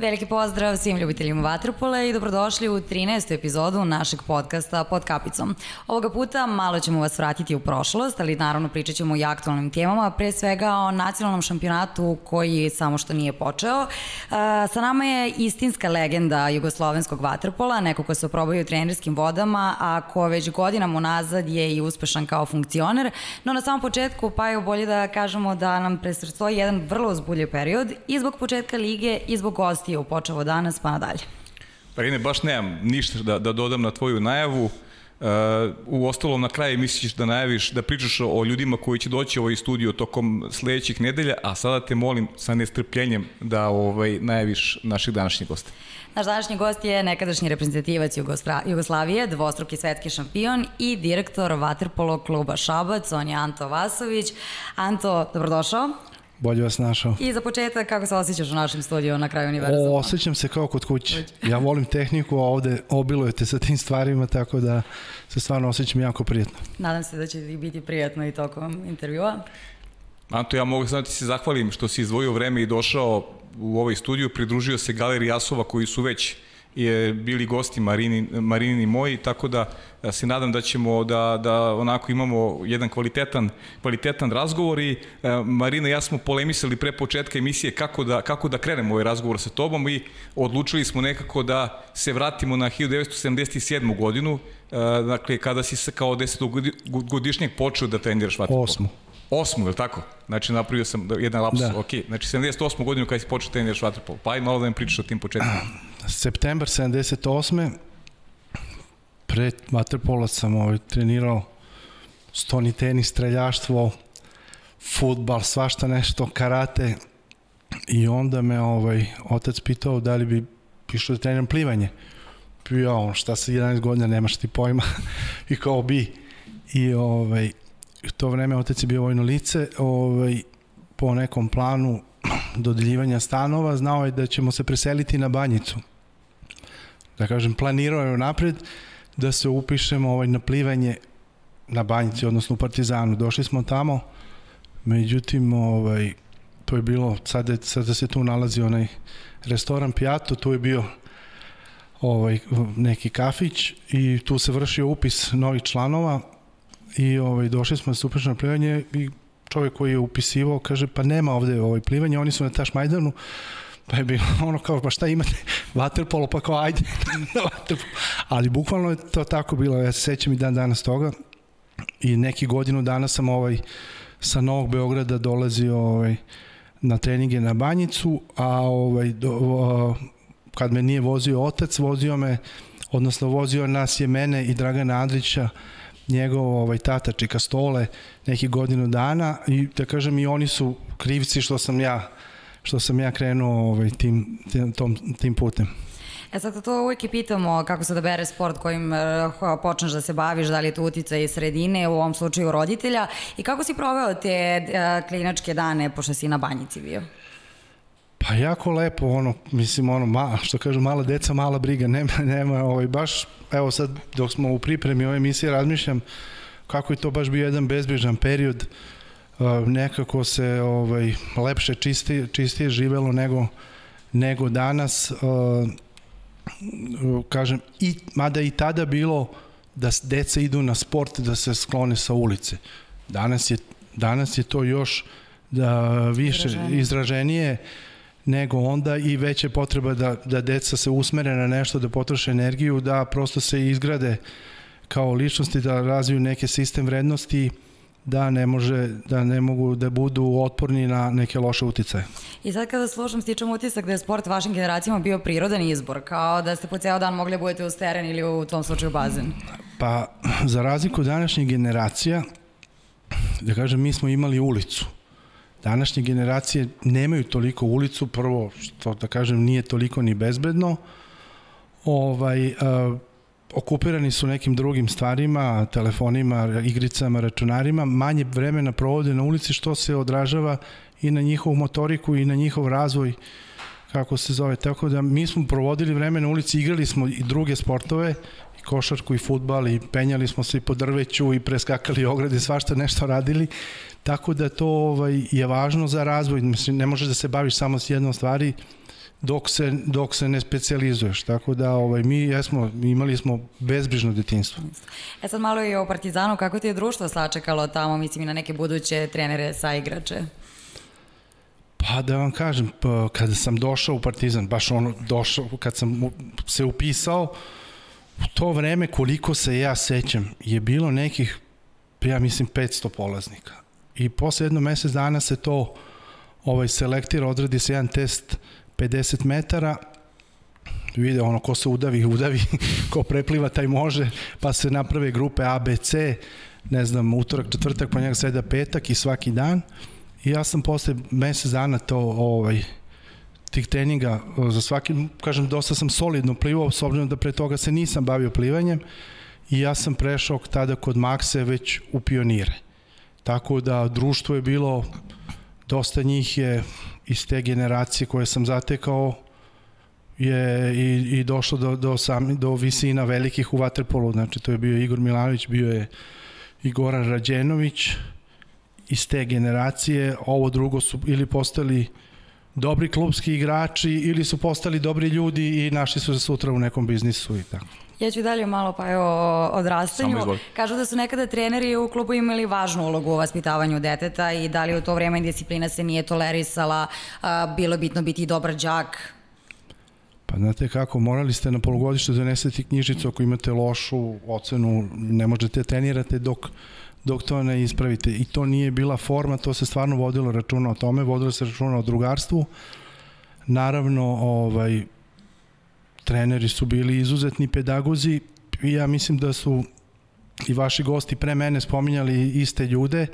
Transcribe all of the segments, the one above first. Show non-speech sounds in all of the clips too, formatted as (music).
Veliki pozdrav svim ljubiteljima Vatrpole i dobrodošli u 13. epizodu našeg podcasta Pod kapicom. Ovoga puta malo ćemo vas vratiti u prošlost, ali naravno pričat ćemo i aktualnim temama, pre svega o nacionalnom šampionatu koji samo što nije počeo. Sa nama je istinska legenda jugoslovenskog vaterpola, neko ko se oprobaju u trenerskim vodama, a ko već godinama unazad je i uspešan kao funkcioner, no na samom početku pa je bolje da kažemo da nam predstoji jedan vrlo uzbuljiv period i zbog početka lige i zbog gosti u počevo danas pa nadalje. Pa Ine, baš nemam ništa da, da dodam na tvoju najavu. Uh, u ostalom na kraju misliš da najaviš, da pričaš o ljudima koji će doći u ovaj studio tokom sledećih nedelja, a sada te molim sa nestrpljenjem da ovaj najaviš naših današnjih gosta. Naš današnji gost je nekadašnji reprezentativac Jugoslavije, dvostruki svetski šampion i direktor Vaterpolo kluba Šabac, on je Anto Vasović. Anto, dobrodošao. Bolje vas našao. I za početak, kako se osjećaš u našem studiju na kraju univerzuma? O, osjećam se kao kod kuće. Ja volim tehniku, a ovde obilujete sa tim stvarima, tako da se stvarno osjećam jako prijatno. Nadam se da će biti prijatno i tokom intervjua. Anto, ja mogu samo da ti se zahvalim što si izdvojio vreme i došao u ovaj studiju, pridružio se galeriji Asova koji su već je bili gosti Marini, Marini moji, tako da se nadam da ćemo da, da onako imamo jedan kvalitetan, kvalitetan razgovor i e, Marina i ja smo polemisali pre početka emisije kako da, kako da krenemo ovaj razgovor sa tobom i odlučili smo nekako da se vratimo na 1977. godinu, e, dakle kada si kao 10 godišnjeg počeo da treniraš vaterpolo. Osmu. Osmu, je li tako? Znači, napravio sam jedan lapsus, da. ok. Znači, 78. godinu kada si počeo da treniraš vaterpolo. Pa aj malo da mi pričaš o tim početcima. (clears throat) Septembar 78. Pre vaterpola sam ovaj, trenirao stoni tenis, streljaštvo, futbal, svašta nešto, karate. I onda me ovaj, otac pitao da li bi išao da treniram plivanje. On, šta sa 11 godina, nemaš ti pojma. (laughs) I kao bi. I ovaj, u to vreme otac je bio vojno lice, ovaj, po nekom planu (clears throat) dodeljivanja stanova, znao je da ćemo se preseliti na banjicu. Da kažem, planirao je napred da se upišemo ovaj, na plivanje na banjici, odnosno u Partizanu. Došli smo tamo, međutim, ovaj, to je bilo, sada, sada se tu nalazi onaj restoran Piato, tu je bio ovaj, neki kafić i tu se vršio upis novih članova i ovaj, došli smo na upišemo na plivanje i čovjek koji je upisivao kaže pa nema ovde ovaj plivanje, oni su na Taš Majdanu, pa je bilo ono kao pa šta imate, vaterpolo, pa kao ajde (laughs) Ali bukvalno je to tako bilo, ja se sećam i dan danas toga. I neki godinu dana sam ovaj sa Novog Beograda dolazio ovaj, na treninge na Banjicu, a ovaj, do, o, kad me nije vozio otac, vozio me, odnosno vozio nas je mene i Dragana Andrića njegov ovaj, tata Čika Stole neki godinu dana i da kažem i oni su krivci što sam ja što sam ja krenuo ovaj, tim, tim, tom, tim putem. E sad to uvijek i pitamo kako se da bere sport kojim uh, počneš da se baviš, da li je to utica i sredine, u ovom slučaju roditelja i kako si proveo te uh, klinačke dane pošto si na banjici bio? Pa jako lepo, ono, mislim, ono, ma, što kažu, mala deca, mala briga, (laughs) nema, nema, ovaj, baš, evo sad, dok smo u pripremi ove emisije, razmišljam kako je to baš bio jedan bezbrižan period, uh, nekako se ovaj, lepše, čistije, čistije živelo nego, nego danas, uh, kažem, i, mada i tada bilo da deca idu na sport, da se sklone sa ulice. Danas je, danas je to još da više izraženije, izraženije nego onda i veća potreba da, da deca se usmere na nešto, da potroše energiju, da prosto se izgrade kao ličnosti, da razviju neke sistem vrednosti da ne može da ne mogu da budu otporni na neke loše uticaje. I sad kada slušam stičem utisak da je sport vašim generacijama bio prirodan izbor, kao da ste po ceo dan mogli da budete uz teren ili u tom slučaju bazen. Pa za razliku današnjih generacija da kažem mi smo imali ulicu današnje generacije nemaju toliko ulicu, prvo što da kažem nije toliko ni bezbedno, ovaj, uh, okupirani su nekim drugim stvarima, telefonima, igricama, računarima, manje vremena provode na ulici što se odražava i na njihovu motoriku i na njihov razvoj kako se zove, tako da mi smo provodili vreme na ulici, igrali smo i druge sportove, i košarku i futbal i penjali smo se i po drveću i preskakali ograde, svašta nešto radili, Tako da to ovaj, je važno za razvoj. Mislim, ne možeš da se baviš samo s jednom stvari, dok se, dok se ne specializuješ. Tako da ovaj, mi jesmo, imali smo bezbrižno detinstvo. E sad malo i o Partizanu, kako ti je društvo sačekalo tamo, mislim i na neke buduće trenere sa igrače? Pa da vam kažem, pa, kada sam došao u Partizan, baš ono došao, kad sam se upisao, u to vreme koliko se ja sećam, je bilo nekih, ja mislim, 500 polaznika. I posle jedno mesec dana se to ovaj, selektira, odradi se jedan test 50 metara, vide ono ko se udavi, (laughs) udavi, ko prepliva taj može, pa se naprave grupe A, B, C, ne znam, utorak, četvrtak, pa sreda, petak i svaki dan. I ja sam posle mesec dana to ovaj, tih treninga za svaki, kažem, dosta sam solidno plivao, s obzirom da pre toga se nisam bavio plivanjem i ja sam prešao tada kod Makse već u pionire. Tako da društvo je bilo, dosta njih je iz te generacije koje sam zatekao je i, i došlo do, do, sami, do visina velikih u Vaterpolu, znači to je bio Igor Milanović, bio je i Rađenović iz te generacije, ovo drugo su ili postali dobri klubski igrači ili su postali dobri ljudi i našli su se sutra u nekom biznisu i tako. Ja ću dalje malo pa evo o odrastanju. Kažu da su nekada treneri u klubu imali važnu ulogu u vaspitavanju deteta i da li u to vreme disciplina se nije tolerisala, a, bilo je bitno biti dobar đak. Pa znate kako, morali ste na polugodište doneseti knjižicu ako imate lošu ocenu, ne možete trenirate dok dok to ne ispravite. I to nije bila forma, to se stvarno vodilo računa o tome, vodilo se računa o drugarstvu. Naravno, ovaj, treneri su bili izuzetni pedagozi i ja mislim da su i vaši gosti pre mene spominjali iste ljude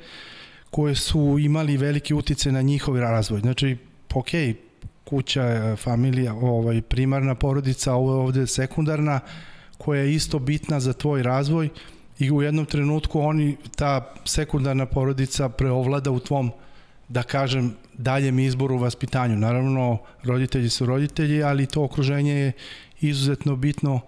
koje su imali veliki utice na njihov razvoj. Znači, ok, kuća, familija, ovaj, primarna porodica, ovo je ovde sekundarna, koja je isto bitna za tvoj razvoj, i u jednom trenutku oni, ta sekundarna porodica preovlada u tvom, da kažem, daljem izboru u vaspitanju. Naravno, roditelji su roditelji, ali to okruženje je izuzetno bitno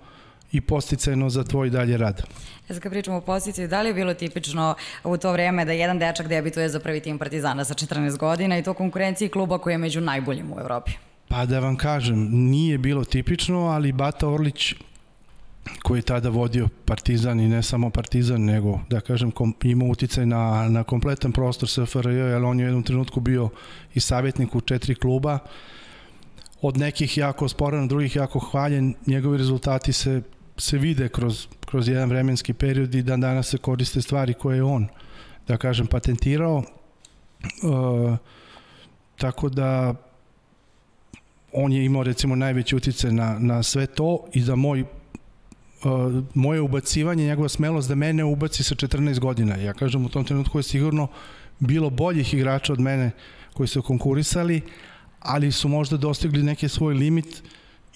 i posticajno za tvoj dalje rad. Ja sad kad pričamo o posticaju, da li je bilo tipično u to vreme da jedan dečak debituje za prvi tim Partizana sa 14 godina i to konkurenciji kluba koji je među najboljim u Evropi? Pa da vam kažem, nije bilo tipično, ali Bata Orlić koji je tada vodio Partizan i ne samo Partizan, nego, da kažem, kom, ima uticaj na, na kompletan prostor SFRJ, jer on je u jednom trenutku bio i savjetnik u četiri kluba, od nekih jako sporan, drugih jako hvaljen, njegovi rezultati se, se vide kroz, kroz jedan vremenski period i dan danas se koriste stvari koje je on, da kažem, patentirao. E, tako da on je imao recimo najveći utice na, na sve to i za moj uh, moje ubacivanje, njegova smelost da mene ubaci sa 14 godina. Ja kažem, u tom trenutku je sigurno bilo boljih igrača od mene koji su konkurisali, ali su možda dostigli neki svoj limit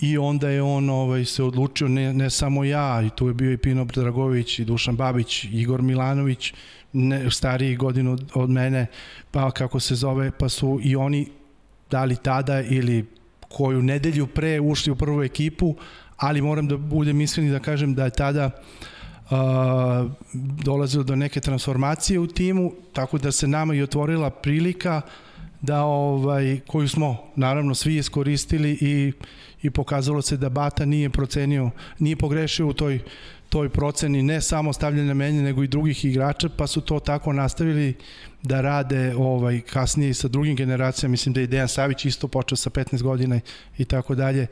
i onda je on ovaj, se odlučio, ne, ne samo ja, i tu je bio i Pino Dragović, i Dušan Babić, Igor Milanović, ne, stariji godinu od, od mene, pa kako se zove, pa su i oni dali tada ili koju nedelju pre ušli u prvu ekipu, ali moram da budem iskren i da kažem da je tada uh, dolazilo do neke transformacije u timu, tako da se nama i otvorila prilika da ovaj koju smo naravno svi iskoristili i i pokazalo se da Bata nije procenio, nije pogrešio u toj toj proceni ne samo stavljanja menje nego i drugih igrača, pa su to tako nastavili da rade ovaj kasnije sa drugim generacijama, mislim da je Dejan Savić isto počeo sa 15 godina i tako dalje.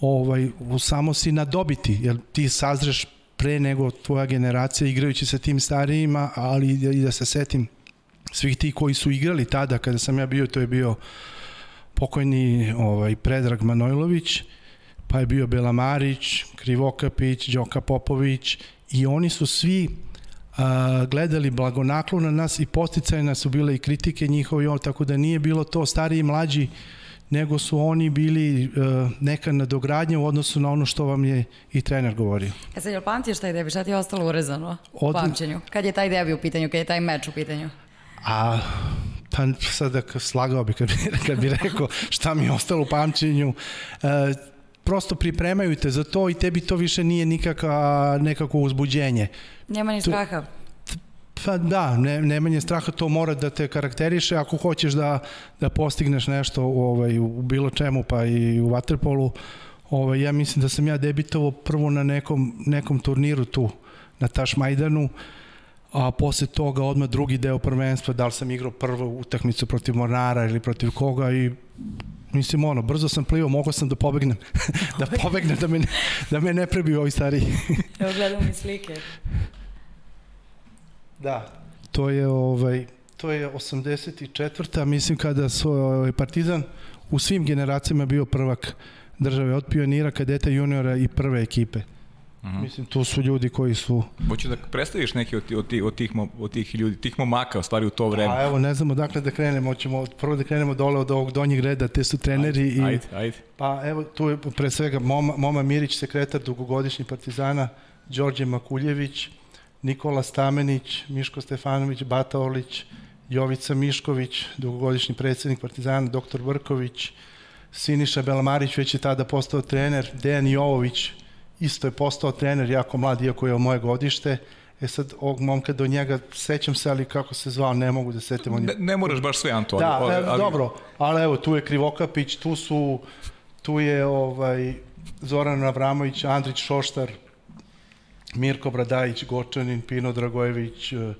Ovaj, samo si na dobiti, jer ti sazreš pre nego tvoja generacija igrajući sa tim starijima, ali i da se setim svih ti koji su igrali tada kada sam ja bio, to je bio pokojni ovaj, Predrag Manojlović, pa je bio Belamarić, Krivokapić, Đoka Popović i oni su svi a, gledali blagonaklo na nas i posticajna su bile i kritike njihovi, tako da nije bilo to stariji i mlađi nego su oni bili uh, neka nadogradnja u odnosu na ono što vam je i trener govorio. E sad, jel pamtiš taj debi? Šta ti je ostalo urezano Od... u pamćenju? Kad je taj debi u pitanju, kad je taj meč u pitanju? A, pa sad da slagao bi kad bi, (laughs) kad bi rekao šta mi je ostalo u pamćenju. E, prosto pripremaju te za to i tebi to više nije nikaka, nekako uzbuđenje. Nema ni straha. Pa da, ne, nemanje straha to mora da te karakteriše ako hoćeš da, da postigneš nešto ovaj, u bilo čemu pa i u waterpolu. Ovaj, ja mislim da sam ja debitovao prvo na nekom, nekom turniru tu na Tašmajdanu, a posle toga odmah drugi deo prvenstva, da li sam igrao prvu utakmicu protiv Mornara ili protiv koga i mislim ono, brzo sam plivao, mogao sam da pobegnem, (laughs) da pobegnem, da me, ne, da me ne prebiju ovi stariji. (laughs) Evo gledam mi slike. Da, to je ovaj to je 84. mislim kada su ovaj, Partizan u svim generacijama bio prvak države od pionira, kadeta, juniora i prve ekipe. Uh -huh. Mislim, tu su ljudi koji su... Hoće da predstaviš neki od, od, tih, od, tih, od tih ljudi, tih momaka, u stvari, u to vreme? A evo, ne znamo dakle da krenemo, hoćemo prvo da krenemo dole od ovog donjeg reda, te su treneri ajde, i... Ajde, ajde. Pa evo, tu je pre svega Moma, Moma Mirić, sekretar dugogodišnji partizana, Đorđe Makuljević, Nikola Stamenić, Miško Stefanović, Bata Orlić, Jovica Mišković, dugogodišnji predsednik Partizana, doktor Vrković, Siniša Belamarić već je tada postao trener, Dejan Jovović isto je postao trener, jako mlad, iako je o moje godište. E sad, ovog momka do njega sećam se, ali kako se zvao, ne mogu da setim. On je... ne, ne moraš baš sve, Anto. Da, ali, ali... dobro, ali evo, tu je Krivokapić, tu su, tu je ovaj, Zoran Avramović, Andrić Šoštar, Mirko Bradajić, Gočanin, Pino Dragojević, eh,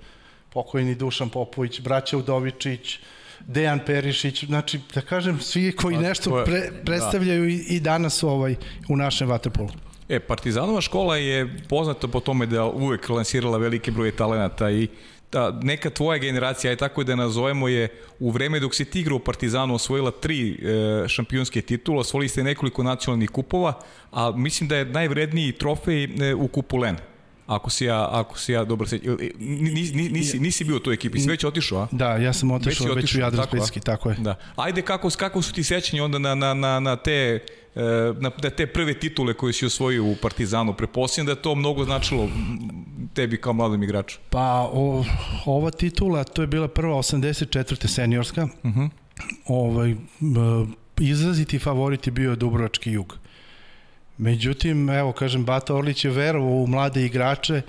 pokojni Dušan Popović, braća Udovičić, Dejan Perišić, znači da kažem svi koji nešto pre, predstavljaju da. i, i danas ovaj u našem vaterpolu. E, Partizanova škola je poznata po tome da uvek lansirala velike broje talenata i ta neka tvoja generacija, aj tako da nazovemo, je u vreme dok si ti igrao u Partizanu osvojila tri e, šampionske titula, osvojili ste nekoliko nacionalnih kupova, a mislim da je najvredniji trofej e, u kupu Len. Ako si ja, ako si ja dobro se nisi, nisi, nisi bio u toj ekipi, si već otišao, a? Da, ja sam otišao već, već u Jadran Splitski, tako je. Da. Ajde, kako, kako su ti sećanje onda na, na, na, na te e, na, na te prve titule koje si osvojio u Partizanu, preposljedam da je to mnogo značilo tebi kao mladom igraču. Pa o, ova titula, to je bila prva 84. seniorska. Uh mhm. -huh. ovaj, izraziti favorit je bio Dubrovački jug. Međutim, evo, kažem, Bata Orlić je verovao u mlade igrače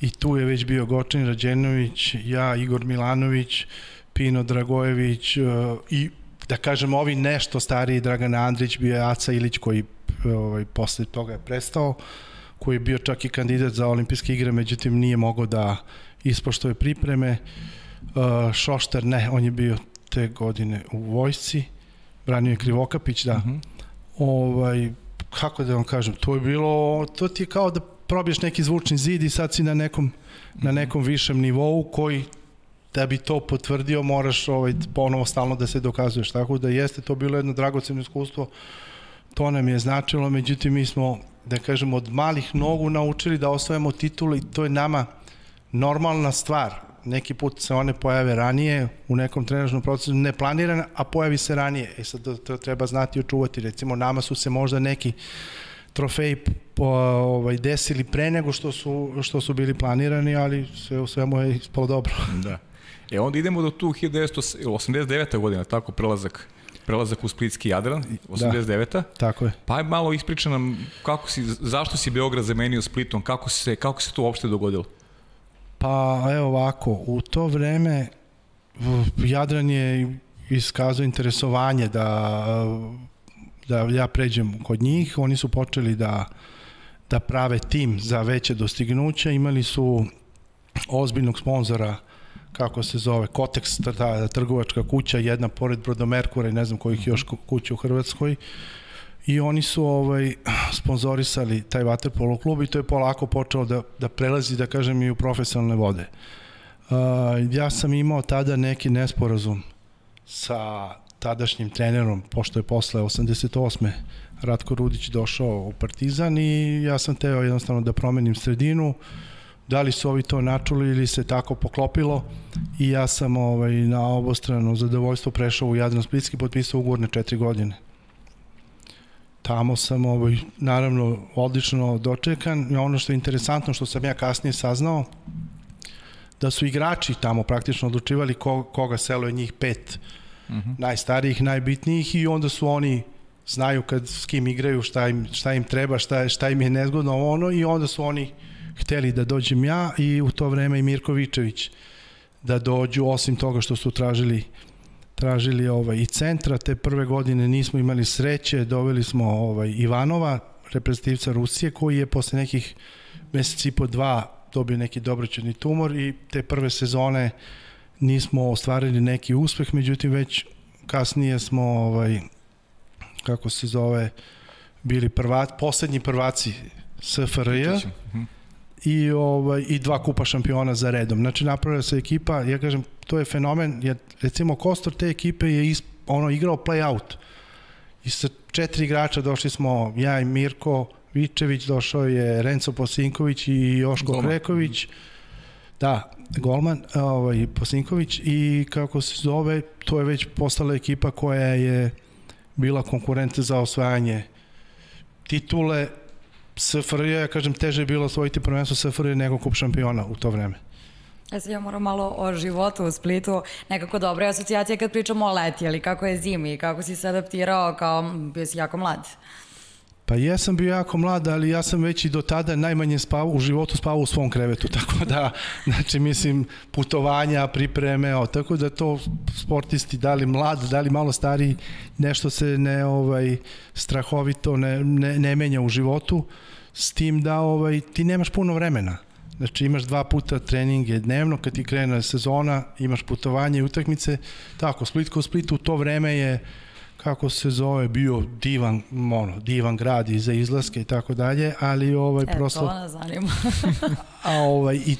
i tu je već bio Gočin Rađenović, ja, Igor Milanović, Pino Dragojević uh, i da kažem ovi nešto stariji Dragan Andrić bio je Aca Ilić koji ovaj, posle toga je prestao koji je bio čak i kandidat za olimpijske igre međutim nije mogao da ispoštuje pripreme uh, Šošter ne, on je bio te godine u vojsci branio je Krivokapić da uh mhm. -huh. ovaj, kako da vam kažem, to je bilo, to ti je kao da probiješ neki zvučni zid i sad si na nekom, na nekom višem nivou koji da bi to potvrdio moraš ovaj, ponovo stalno da se dokazuješ. Tako da jeste to bilo jedno dragoceno iskustvo, to nam je značilo, međutim mi smo, da kažem, od malih nogu naučili da osvojimo titule i to je nama normalna stvar. Neki put se one pojave ranije u nekom trenažnom procesu, ne planirane, a pojavi se ranije. E sad to treba znati i očuvati. Recimo, nama su se možda neki trofeji po, ovaj, desili pre nego što su, što su bili planirani, ali sve u svemu je ispalo dobro. Da. E onda idemo do tu 1989. godina, tako prelazak prelazak u Splitski Jadran, 89. Da, tako je. Pa je malo ispriča nam kako si, zašto si Beograd zamenio Splitom, kako se, kako se to uopšte dogodilo? Pa evo ovako, u to vreme Jadran je iskazao interesovanje da, da ja pređem kod njih, oni su počeli da, da prave tim za veće dostignuća, imali su ozbiljnog sponzora kako se zove, Kotex, ta trgovačka kuća, jedna pored Brodomerkura i ne znam kojih još kuća u Hrvatskoj. I oni su ovaj sponzorisali taj waterpolo klub i to je polako počelo da, da prelazi, da kažem, i u profesionalne vode. Uh, ja sam imao tada neki nesporazum sa tadašnjim trenerom, pošto je posle 88. Ratko Rudić došao u Partizan i ja sam teo jednostavno da promenim sredinu, uh, da li su ovi to načuli ili se tako poklopilo i ja sam ovaj, na obostrano zadovoljstvo prešao u Jadran Splitski potpisao ugovor na četiri godine. Tamo sam ovaj, naravno odlično dočekan i ono što je interesantno što sam ja kasnije saznao da su igrači tamo praktično odlučivali ko, koga selo je njih pet uh mhm. -huh. najstarijih, najbitnijih i onda su oni znaju kad s kim igraju, šta im, šta im treba, šta, šta im je nezgodno ono i onda su oni hteli da dođem ja i u to vreme i Mirko Vičević da dođu, osim toga što su tražili tražili ovaj i centra, te prve godine nismo imali sreće, doveli smo ovaj Ivanova, reprezentativca Rusije, koji je posle nekih meseci i po dva dobio neki dobroćudni tumor i te prve sezone nismo ostvarili neki uspeh, međutim već kasnije smo ovaj kako se zove bili prvaci, poslednji prvaci SFRJ i ovaj i dva kupa šampiona za redom. Znači napravila se ekipa, ja kažem to je fenomen, jer recimo Kostor te ekipe je is, ono igrao play out. I sa četiri igrača došli smo ja i Mirko Vičević, došao je Renzo Posinković i Joško Golman. Kreković. Da, Golman, ovaj, Posinković i kako se zove, to je već postala ekipa koja je bila konkurent za osvajanje titule SFRJ, ja kažem, teže je bilo osvojiti prvenstvo SFRJ nego kup šampiona u to vreme. Ja sad ja moram malo o životu u Splitu, nekako dobra je asocijacija kad pričamo o leti, ali kako je zimi, kako si se adaptirao kao, bio si jako mlad. Pa jesam bio jako mlad, ali ja sam već i do tada najmanje spavao, u životu spavao u svom krevetu, (laughs) tako da, znači, mislim, putovanja, pripreme, o, tako da to sportisti, da li mlad, da li malo stariji, nešto se ne, ovaj, strahovito ne, ne, ne menja u životu, s tim da ovaj, ti nemaš puno vremena. Znači imaš dva puta treninge dnevno, kad ti krene sezona, imaš putovanje i utakmice. Tako, Split ko Split u to vreme je kako se zove, bio divan, ono, divan grad i za izlaske i tako dalje, ali ovaj e, prosto... to nas zanima. (laughs) a ovaj, i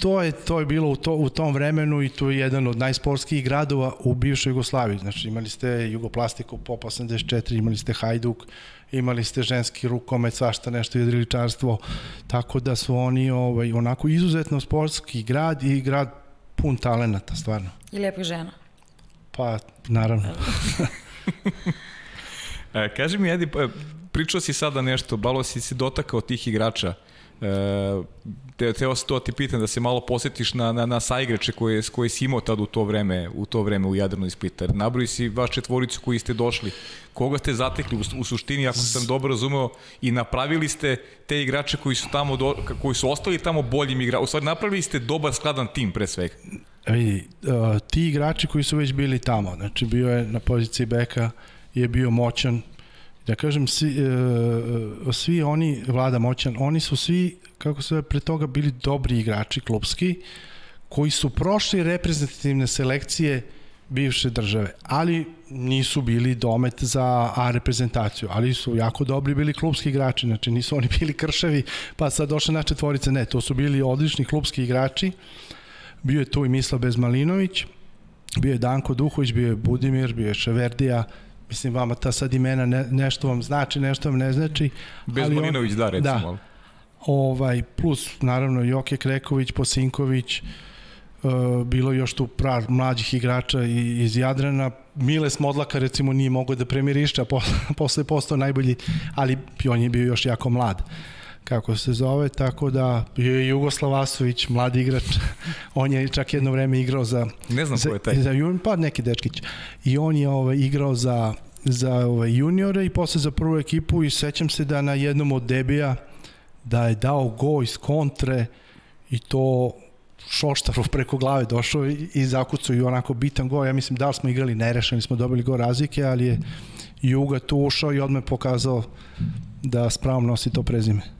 to je, to je bilo u, to, u tom vremenu i to je jedan od najsportskih gradova u bivšoj Jugoslaviji. Znači imali ste Jugoplastiku, Pop 84, imali ste Hajduk, imali ste ženski rukomet, svašta nešto jedriličarstvo, tako da su oni ovaj, onako izuzetno sportski grad i grad pun talenata, stvarno. I lijepih žena. Pa, naravno. (laughs) (laughs) e, kaži mi, Edi, pričao si sada nešto, balo si se dotakao tih igrača. E, te, teo se to ti pitan da se malo posetiš na, na, na saigrače koje, koje si imao tad u to vreme u to vreme u Jadranu iz Splita. Nabroji si vaš četvoricu koji ste došli. Koga ste zatekli u, u suštini, ako sam dobro razumeo, i napravili ste te igrače koji su tamo do, koji su ostali tamo boljim igračima. U stvari napravili ste dobar skladan tim pre svega. Vidi, uh, ti igrači koji su već bili tamo, znači bio je na poziciji beka, je bio moćan, da kažem, svi, uh, svi oni, Vlada Moćan, oni su svi, kako se pre toga, bili dobri igrači klubski, koji su prošli reprezentativne selekcije bivše države, ali nisu bili domet za A reprezentaciju, ali su jako dobri bili klubski igrači, znači nisu oni bili krševi, pa sad došle na četvorice, ne, to su bili odlični klubski igrači, bio je tu i Misla Bezmalinović, bio je Danko Duhović, bio je Budimir, bio je Ševerdija, mislim vama ta sad imena ne, nešto vam znači, nešto vam ne znači. Bezmalinović, da, recimo. Da, ovaj, plus naravno Joke Kreković, Posinković, Uh, bilo još tu prav mlađih igrača iz Jadrana. Mile Smodlaka recimo nije mogao da premirišća, (laughs) posle, posle postao najbolji, ali on je bio još jako mlad kako se zove, tako da je Jugoslav Asović, mladi igrač, (laughs) on je čak jedno vreme igrao za... Ne znam za, ko je taj. Za, pa neki dečkić. I on je ovaj, igrao za, za ovaj, juniore i posle za prvu ekipu i sećam se da na jednom od debija da je dao go iz kontre i to Šoštarov preko glave došao i, i zakucao i onako bitan go. Ja mislim da li smo igrali nerešeni, smo dobili go razlike, ali je Juga tu ušao i odme pokazao da s pravom nosi to prezime.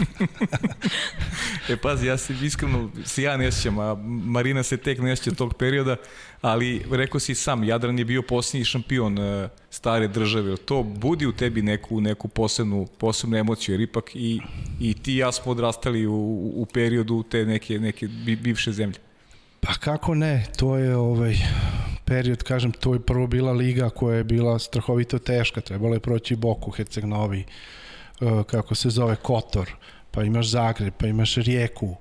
(laughs) e pazi, ja se iskreno se ja ne sjećam, a Marina se tek ne tog perioda, ali rekao si sam, Jadran je bio posljednji šampion uh, stare države. To budi u tebi neku, neku posebnu, posebnu emociju, jer ipak i, i ti i ja smo odrastali u, u periodu te neke, neke bivše zemlje. Pa kako ne, to je ovaj period, kažem, to je prvo bila liga koja je bila strahovito teška, trebalo je proći Boku, Herceg Novi, kako se zove, Kotor, pa imaš Zagreb, pa imaš Rijeku,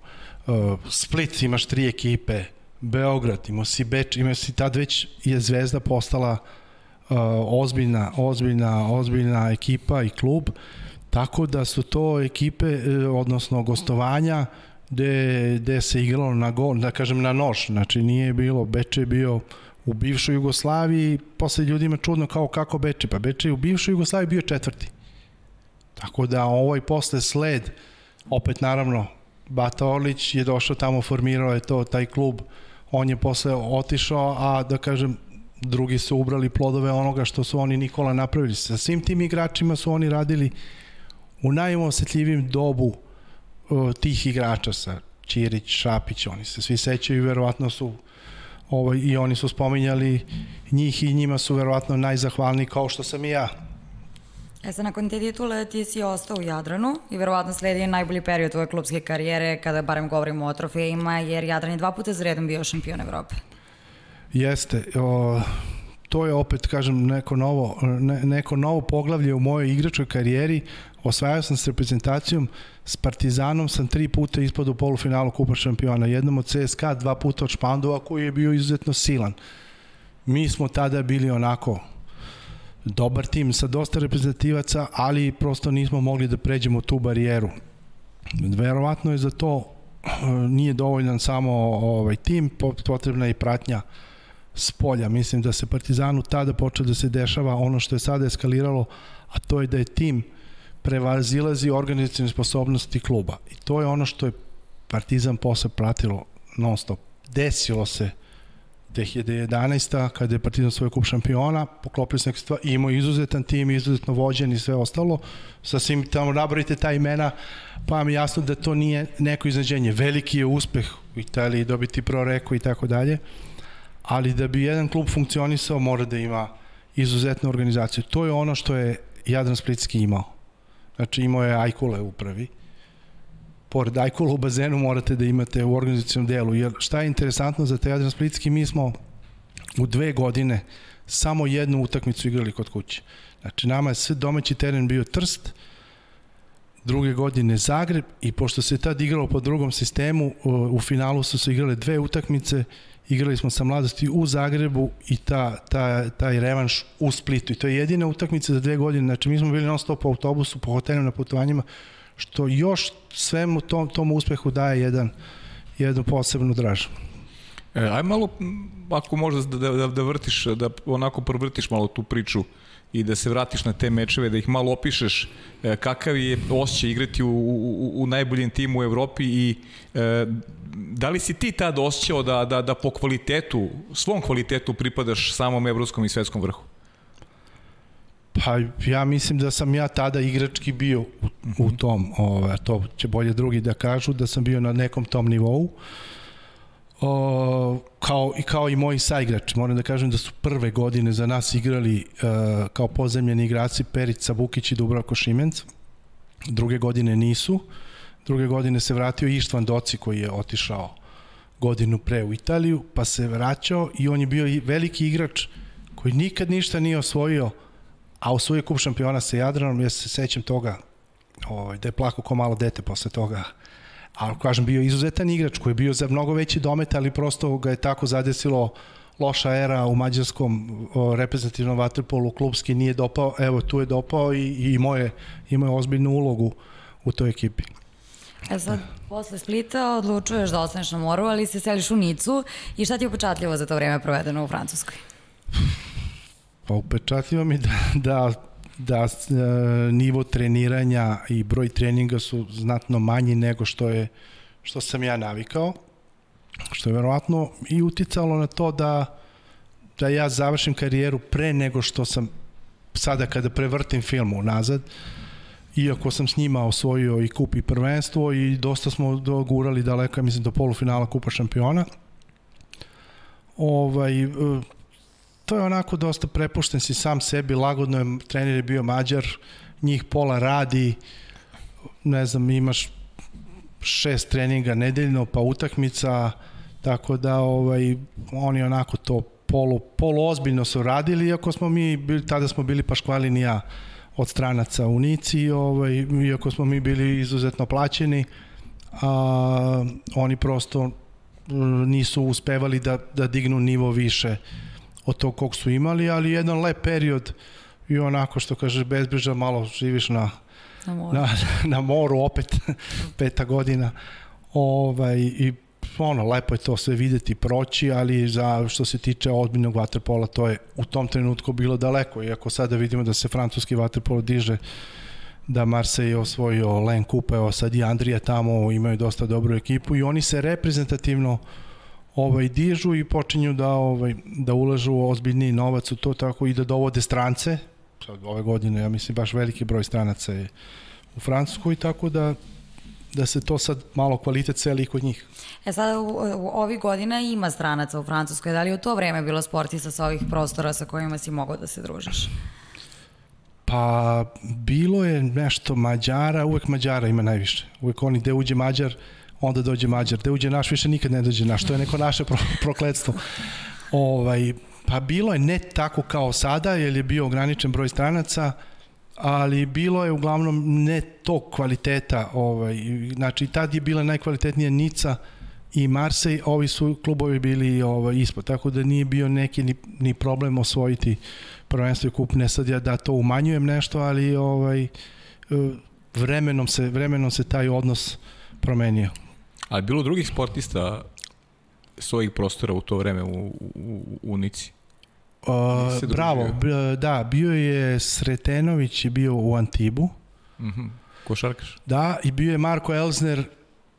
uh, Split imaš tri ekipe, Beograd, imao si Beč, imao si tad već je Zvezda postala uh, ozbiljna, ozbiljna, ozbiljna ekipa i klub, tako da su to ekipe, odnosno gostovanja, gde, gde se igralo na gol, da kažem na nož, znači nije bilo, Beče je bio u bivšoj Jugoslaviji, posle ljudima čudno kao kako Beče, pa Beče je u bivšoj Jugoslaviji bio četvrti. Tako da ovaj posle sled, opet naravno Bata Orlić je došao tamo, formirao je to, taj klub, on je posle otišao, a da kažem, drugi su ubrali plodove onoga što su oni Nikola napravili. Sa svim tim igračima su oni radili u najosetljivim dobu uh, tih igrača sa Ćirić, Šapić, oni se svi sećaju, verovatno su ovaj, i oni su spominjali njih i njima su verovatno najzahvalniji kao što sam i ja. E sad, nakon te titule ti si ostao u Jadranu i verovatno sledi najbolji period tvoje klubske karijere kada barem govorimo o trofejima, jer Jadran je dva puta za redom bio šampion Evrope. Jeste. O, to je opet, kažem, neko novo, ne, neko novo poglavlje u mojoj igračkoj karijeri. Osvajao sam s reprezentacijom, s Partizanom sam tri puta ispod u polufinalu Kupa šampiona. Jednom od CSKA, dva puta od Špandova koji je bio izuzetno silan. Mi smo tada bili onako dobar tim sa dosta reprezentativaca, ali prosto nismo mogli da pređemo tu barijeru. Verovatno je za to nije dovoljan samo ovaj tim, potrebna je i pratnja s polja. Mislim da se Partizanu tada počeo da se dešava ono što je sada eskaliralo, a to je da je tim prevazilazi organizacijne sposobnosti kluba. I to je ono što je Partizan posle pratilo non stop. Desilo se 2011. kada je Partizan svoj kup šampiona, poklopili se neke stvari, imao izuzetan tim, izuzetno vođen i sve ostalo. Sa svim tamo nabrojite ta imena, pa vam jasno da to nije neko iznadženje. Veliki je uspeh u Italiji dobiti proreko i tako dalje, ali da bi jedan klub funkcionisao mora da ima izuzetnu organizaciju. To je ono što je Jadran Splitski imao. Znači imao je Ajkule u upravi, pored Ajkula u bazenu morate da imate u organizacijom delu. Jer šta je interesantno za Teadran Splitski, mi smo u dve godine samo jednu utakmicu igrali kod kuće. Znači, nama je sve domaći teren bio Trst, druge godine Zagreb i pošto se tad igralo po drugom sistemu, u finalu su se igrale dve utakmice, igrali smo sa mladosti u Zagrebu i ta, ta, taj revanš u Splitu. I to je jedina utakmica za dve godine. Znači, mi smo bili non stop po autobusu, po hotelima na putovanjima, što još svemu tom, tom uspehu daje jedan, jednu posebnu dražu. E, aj malo, ako možda da, da, da vrtiš, da onako provrtiš malo tu priču i da se vratiš na te mečeve, da ih malo opišeš e, kakav je osjećaj igrati u, u, u najboljem timu u Evropi i e, da li si ti tad osjećao da, da, da po kvalitetu, svom kvalitetu pripadaš samom evropskom i svetskom vrhu? Pa ja mislim da sam ja tada igrački bio u, u mhm. tom, ovaj, to će bolje drugi da kažu, da sam bio na nekom tom nivou. O, kao, i kao i moji saigrači. Moram da kažem da su prve godine za nas igrali uh, kao pozemljeni igrači Perica Bukić i Dubravko Šimenc. Druge godine nisu. Druge godine se vratio Ištvan Doci koji je otišao godinu pre u Italiju, pa se vraćao i on je bio veliki igrač koji nikad ništa nije osvojio a osvojio kup šampiona sa Jadranom, ja se sećam toga, ovaj, da je plako ko malo dete posle toga. A kažem, bio izuzetan igrač koji je bio za mnogo veći domet, ali prosto ga je tako zadesilo loša era u mađarskom o, reprezentativnom vaterpolu, klubski nije dopao, evo tu je dopao i, i imao, je, imao je ozbiljnu ulogu u toj ekipi. E sad, posle Splita odlučuješ da ostaneš na moru, ali se seliš u Nicu i šta ti je upečatljivo za to vreme provedeno u Francuskoj? (laughs) Pa upečatljivo mi da, da, da e, nivo treniranja i broj treninga su znatno manji nego što je što sam ja navikao, što je verovatno i uticalo na to da da ja završim karijeru pre nego što sam sada kada prevrtim film unazad, iako sam s njima osvojio i kup i prvenstvo i dosta smo dogurali daleko, mislim, do polufinala kupa šampiona. Ovaj, to je onako dosta prepušten si sam sebi, lagodno je, trener je bio mađar, njih pola radi, ne znam, imaš šest treninga nedeljno, pa utakmica, tako da ovaj, oni onako to polu, polu ozbiljno su radili, iako smo mi, bili, tada smo bili paškvalinija od stranaca u Nici, ovaj, iako smo mi bili izuzetno plaćeni, a, oni prosto nisu uspevali da, da dignu nivo više od tog kog su imali, ali jedan lep period i onako što kaže bezbriža malo živiš na, na, moru. na, na moru opet (laughs) peta godina ovaj, i ono, lepo je to sve videti, proći, ali za što se tiče ozbiljnog vaterpola, to je u tom trenutku bilo daleko, iako sada vidimo da se francuski vaterpolo diže da Marseille je osvojio Len Kupa, evo sad i Andrija tamo imaju dosta dobru ekipu i oni se reprezentativno ovaj dižu i počinju da ovaj da ulažu ozbiljni novac u to tako i da dovode strance. Sad ove godine ja mislim baš veliki broj stranaca je u Francuskoj tako da da se to sad malo kvalitet celi kod njih. E sada u, u ovih godina ima stranaca u Francuskoj, da li u to vreme bilo sportista sa ovih prostora sa kojima si mogao da se družiš? Pa bilo je nešto Mađara, uvek Mađara ima najviše. Uvek oni gde uđe Mađar, onda dođe Mađar. Gde uđe naš, više nikad ne dođe naš. To je neko naše pro, prokledstvo. Ovaj, pa bilo je ne tako kao sada, jer je bio ograničen broj stranaca, ali bilo je uglavnom ne tog kvaliteta. Ovaj, znači, tad je bila najkvalitetnija Nica i Marseille, ovi su klubovi bili ovaj, ispod, tako da nije bio neki ni, ni problem osvojiti prvenstvo i kup. Ne sad ja da to umanjujem nešto, ali ovaj, vremenom se, vremenom se taj odnos promenio. A bilo drugih sportista svojih prostora u to vreme u, u, u Nici? Uh, bravo, da, bio je Sretenović je bio u Antibu. Mm -hmm. Košarkaš? Da, i bio je Marko Elzner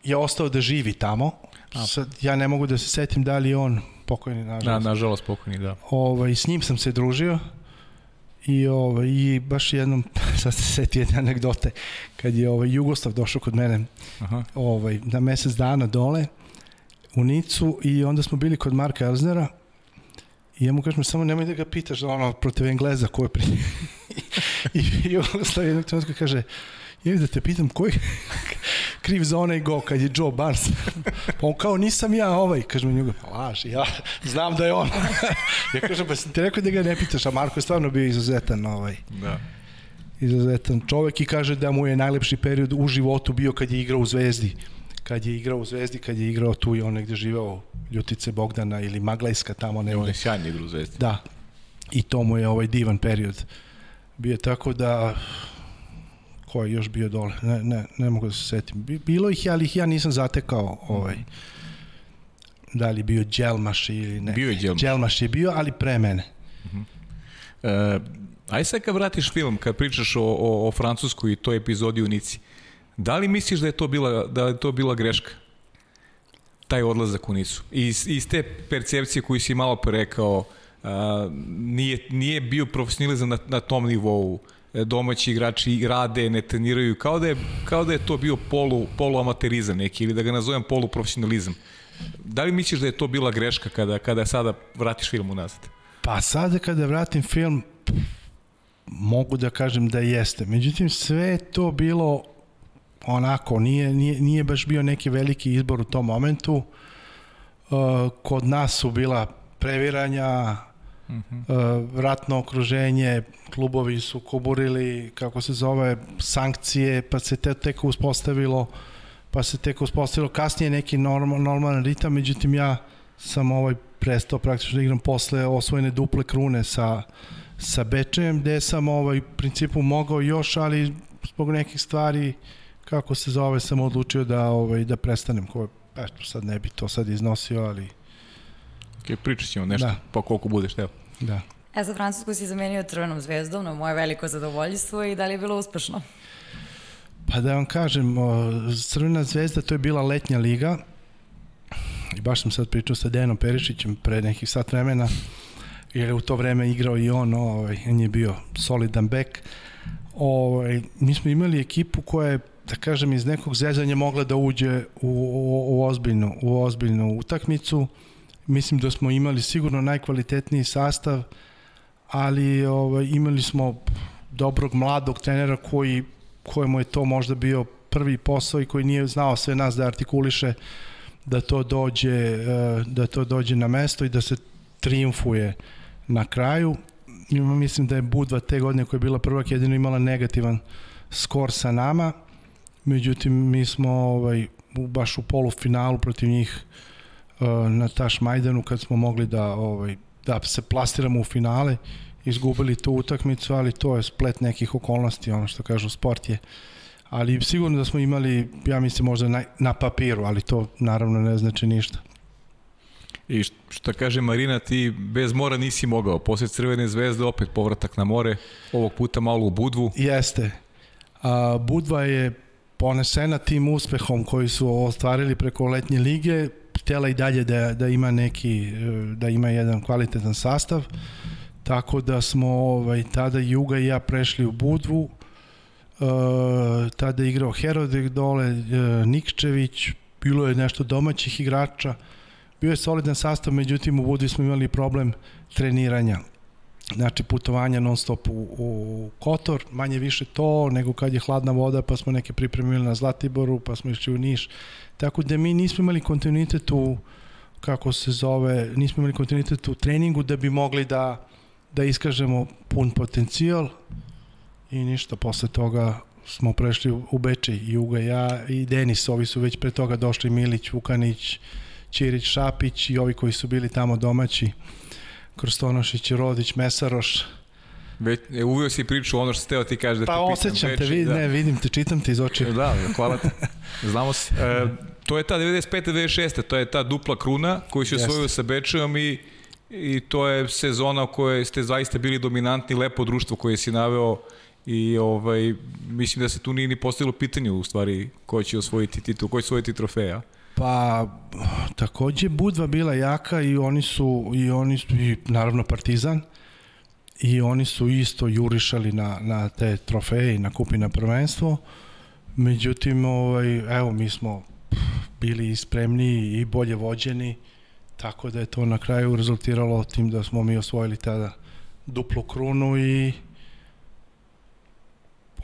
je ostao da živi tamo. A. Sad, ja ne mogu da se setim da li on pokojni, nažalost. Da, nažalost pokojni, da. Ovaj, s njim sam se družio i, ovaj, i baš jednom, (laughs) sad se seti jedne anegdote, kad je ovaj, Jugoslav došao kod mene Aha. Ovaj, na mesec dana dole u Nicu i onda smo bili kod Marka Elznera I ja mu kažem, samo nemoj da ga pitaš da ono protiv Engleza ko je pri... (laughs) I Jugoslav jednog trenutka kaže, je da te pitam koji (laughs) kriv za onaj go kad je Joe Barnes. (laughs) pa on kao nisam ja ovaj. Kaže mi njega, pa laži, ja znam da je on. (laughs) ja kažem, pa sam ti rekao da ga ne pitaš, a Marko je stvarno bio izuzetan ovaj. Da. Izuzetan čovek i kaže da mu je najlepši period u životu bio kad je igrao u Zvezdi. Kad je igrao u Zvezdi, kad je igrao tu i on negde živeo Ljutice Bogdana ili Maglajska tamo negde. On je sjajni igra u Zvezdi. Da. I to mu je ovaj divan period. Bio tako da ko je još bio dole, ne, ne, ne mogu da se setim. Bilo ih, ali ih ja nisam zatekao ovaj, da li bio Đelmaš ili ne. Bio je Đelmaš. Đelmaš je bio, ali pre mene. Uh -huh. e, aj sad kad vratiš film, kad pričaš o, o, o Francuskoj i toj epizodi u Nici, da li misliš da je to bila, da je to bila greška? taj odlazak u Nicu. Iz, iz te percepcije koju si malo rekao, a, nije, nije bio profesionalizam na, na tom nivou domaći igrači rade, ne treniraju, kao da je, kao da je to bio polu, polu amaterizam neki, ili da ga nazovem polu profesionalizam. Da li misliš da je to bila greška kada, kada sada vratiš film unazad? Pa sada kada vratim film, mogu da kažem da jeste. Međutim, sve to bilo onako, nije, nije, nije baš bio neki veliki izbor u tom momentu. Uh, kod nas su bila previranja, uh -huh. ratno okruženje, klubovi su kuburili, kako se zove, sankcije, pa se te tek uspostavilo, pa se tek uspostavilo kasnije neki normal, normalan ritam, međutim ja sam ovaj prestao praktično da igram posle osvojene duple krune sa, sa Bečejem, gde sam ovaj, principu mogao još, ali zbog nekih stvari kako se zove sam odlučio da ovaj da prestanem ko eto sad ne bi to sad iznosio ali Ok, pričat ćemo nešto, da. pa koliko budeš, evo. Da. E, za Francusku si zamenio Crvenom zvezdom na moje veliko zadovoljstvo i da li je bilo uspešno? Pa da vam kažem, Crvena zvezda to je bila letnja liga i baš sam sad pričao sa Denom Perišićem pre nekih sat vremena jer je u to vreme igrao i on, ovaj, on je bio solidan bek. Ovaj, mi smo imali ekipu koja je da kažem iz nekog zezanja mogla da uđe u, u, u ozbiljnu u ozbiljnu utakmicu mislim da smo imali sigurno najkvalitetniji sastav, ali ovaj, imali smo dobrog mladog trenera koji, kojemu je to možda bio prvi posao i koji nije znao sve nas da artikuliše da to dođe eh, da to dođe na mesto i da se triumfuje na kraju. Mislim da je Budva te godine koja je bila prvak jedino imala negativan skor sa nama. Međutim, mi smo ovaj, baš u polufinalu protiv njih Uh, na Taš Majdanu kad smo mogli da ovaj da se plastiramo u finale izgubili tu utakmicu, ali to je splet nekih okolnosti, ono što kažu sport je. Ali sigurno da smo imali, ja mislim možda na, na papiru, ali to naravno ne znači ništa. I što kaže Marina, ti bez mora nisi mogao. Posle Crvene zvezde opet povratak na more, ovog puta malo u Budvu. Jeste. A, Budva je ponesena tim uspehom koji su ostvarili preko letnje lige, htela i dalje da, da ima neki, e, da ima jedan kvalitetan sastav, tako da smo ovaj, tada Juga i ja prešli u Budvu, e, tada je igrao Herodek dole, e, Nikčević, bilo je nešto domaćih igrača, bio je solidan sastav, međutim u Budvi smo imali problem treniranja znači putovanja non stop u, u Kotor, manje više to nego kad je hladna voda pa smo neke pripremili na Zlatiboru pa smo išli u Niš. Tako da mi nismo imali kontinuitet u kako se zove, nismo imali kontinuitet u treningu da bi mogli da da iskažemo pun potencijal. I ništa, posle toga smo prešli u Bečej, Juga, ja i Denis, ovi su već pre toga došli Milić, Vukanić, Ćirić, Šapić i ovi koji su bili tamo domaći Krstonošić, Rodić, Mesaroš. Već, e, uvio si priču ono što ste teo ti kažeš da pa, te pitam. Pa osjećam te, vid, da. ne, vidim te, čitam te iz očiju. E, da, hvala te. (laughs) Znamo se. E, to je ta 95-96. To je ta dupla kruna koju si osvojio sa Bečejom i, i to je sezona u kojoj ste zaista bili dominantni, lepo društvo koje si naveo i ovaj, mislim da se tu nije ni postavilo pitanje u stvari ko će osvojiti titul, ko će osvojiti trofeja. Pa takođe Budva bila jaka i oni su i oni su i naravno Partizan i oni su isto jurišali na, na te trofeje i na kupi na prvenstvo. Međutim, ovaj, evo, mi smo bili spremni i bolje vođeni, tako da je to na kraju rezultiralo tim da smo mi osvojili tada duplu krunu i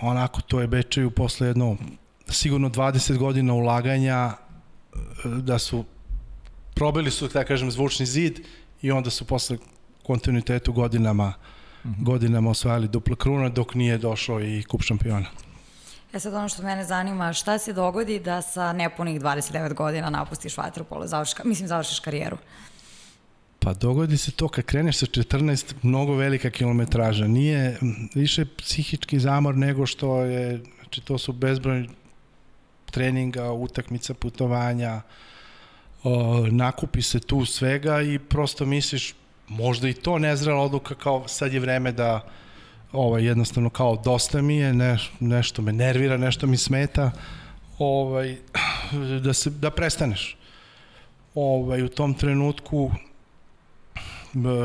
onako to je Bečeju posle jedno sigurno 20 godina ulaganja da su probili su, da kažem, zvučni zid i onda su posle kontinuitetu godinama mm -hmm. godinama osvajali dupla kruna dok nije došao i kup šampiona. E sad ono što mene zanima, šta se dogodi da sa nepunih 29 godina napustiš vaterpolo, završiš, mislim završiš karijeru? Pa dogodi se to kad kreneš sa 14, mnogo velika kilometraža. Nije više psihički zamor nego što je, znači to su bezbrojni treninga, utakmica, putovanja, o, nakupi se tu svega i prosto misliš možda i to nezrela odluka kao sad je vreme da ovaj, jednostavno kao dosta mi je, ne, nešto me nervira, nešto mi smeta, ovaj, (clears throat) da, se, da prestaneš. Ovaj, u tom trenutku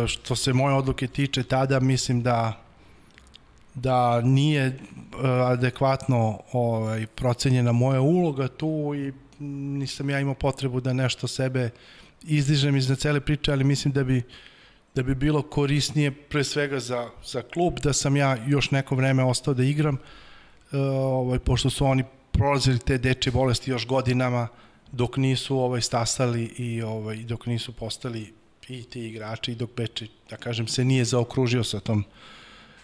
što se moje odluke tiče tada mislim da da nije e, adekvatno ovaj, procenjena moja uloga tu i nisam ja imao potrebu da nešto sebe izdižem iz cele priče, ali mislim da bi da bi bilo korisnije pre svega za, za klub, da sam ja još neko vreme ostao da igram, e, ovaj, pošto su oni prolazili te deče bolesti još godinama, dok nisu ovaj stasali i ovaj dok nisu postali i ti igrači i dok Beče, da kažem, se nije zaokružio sa tom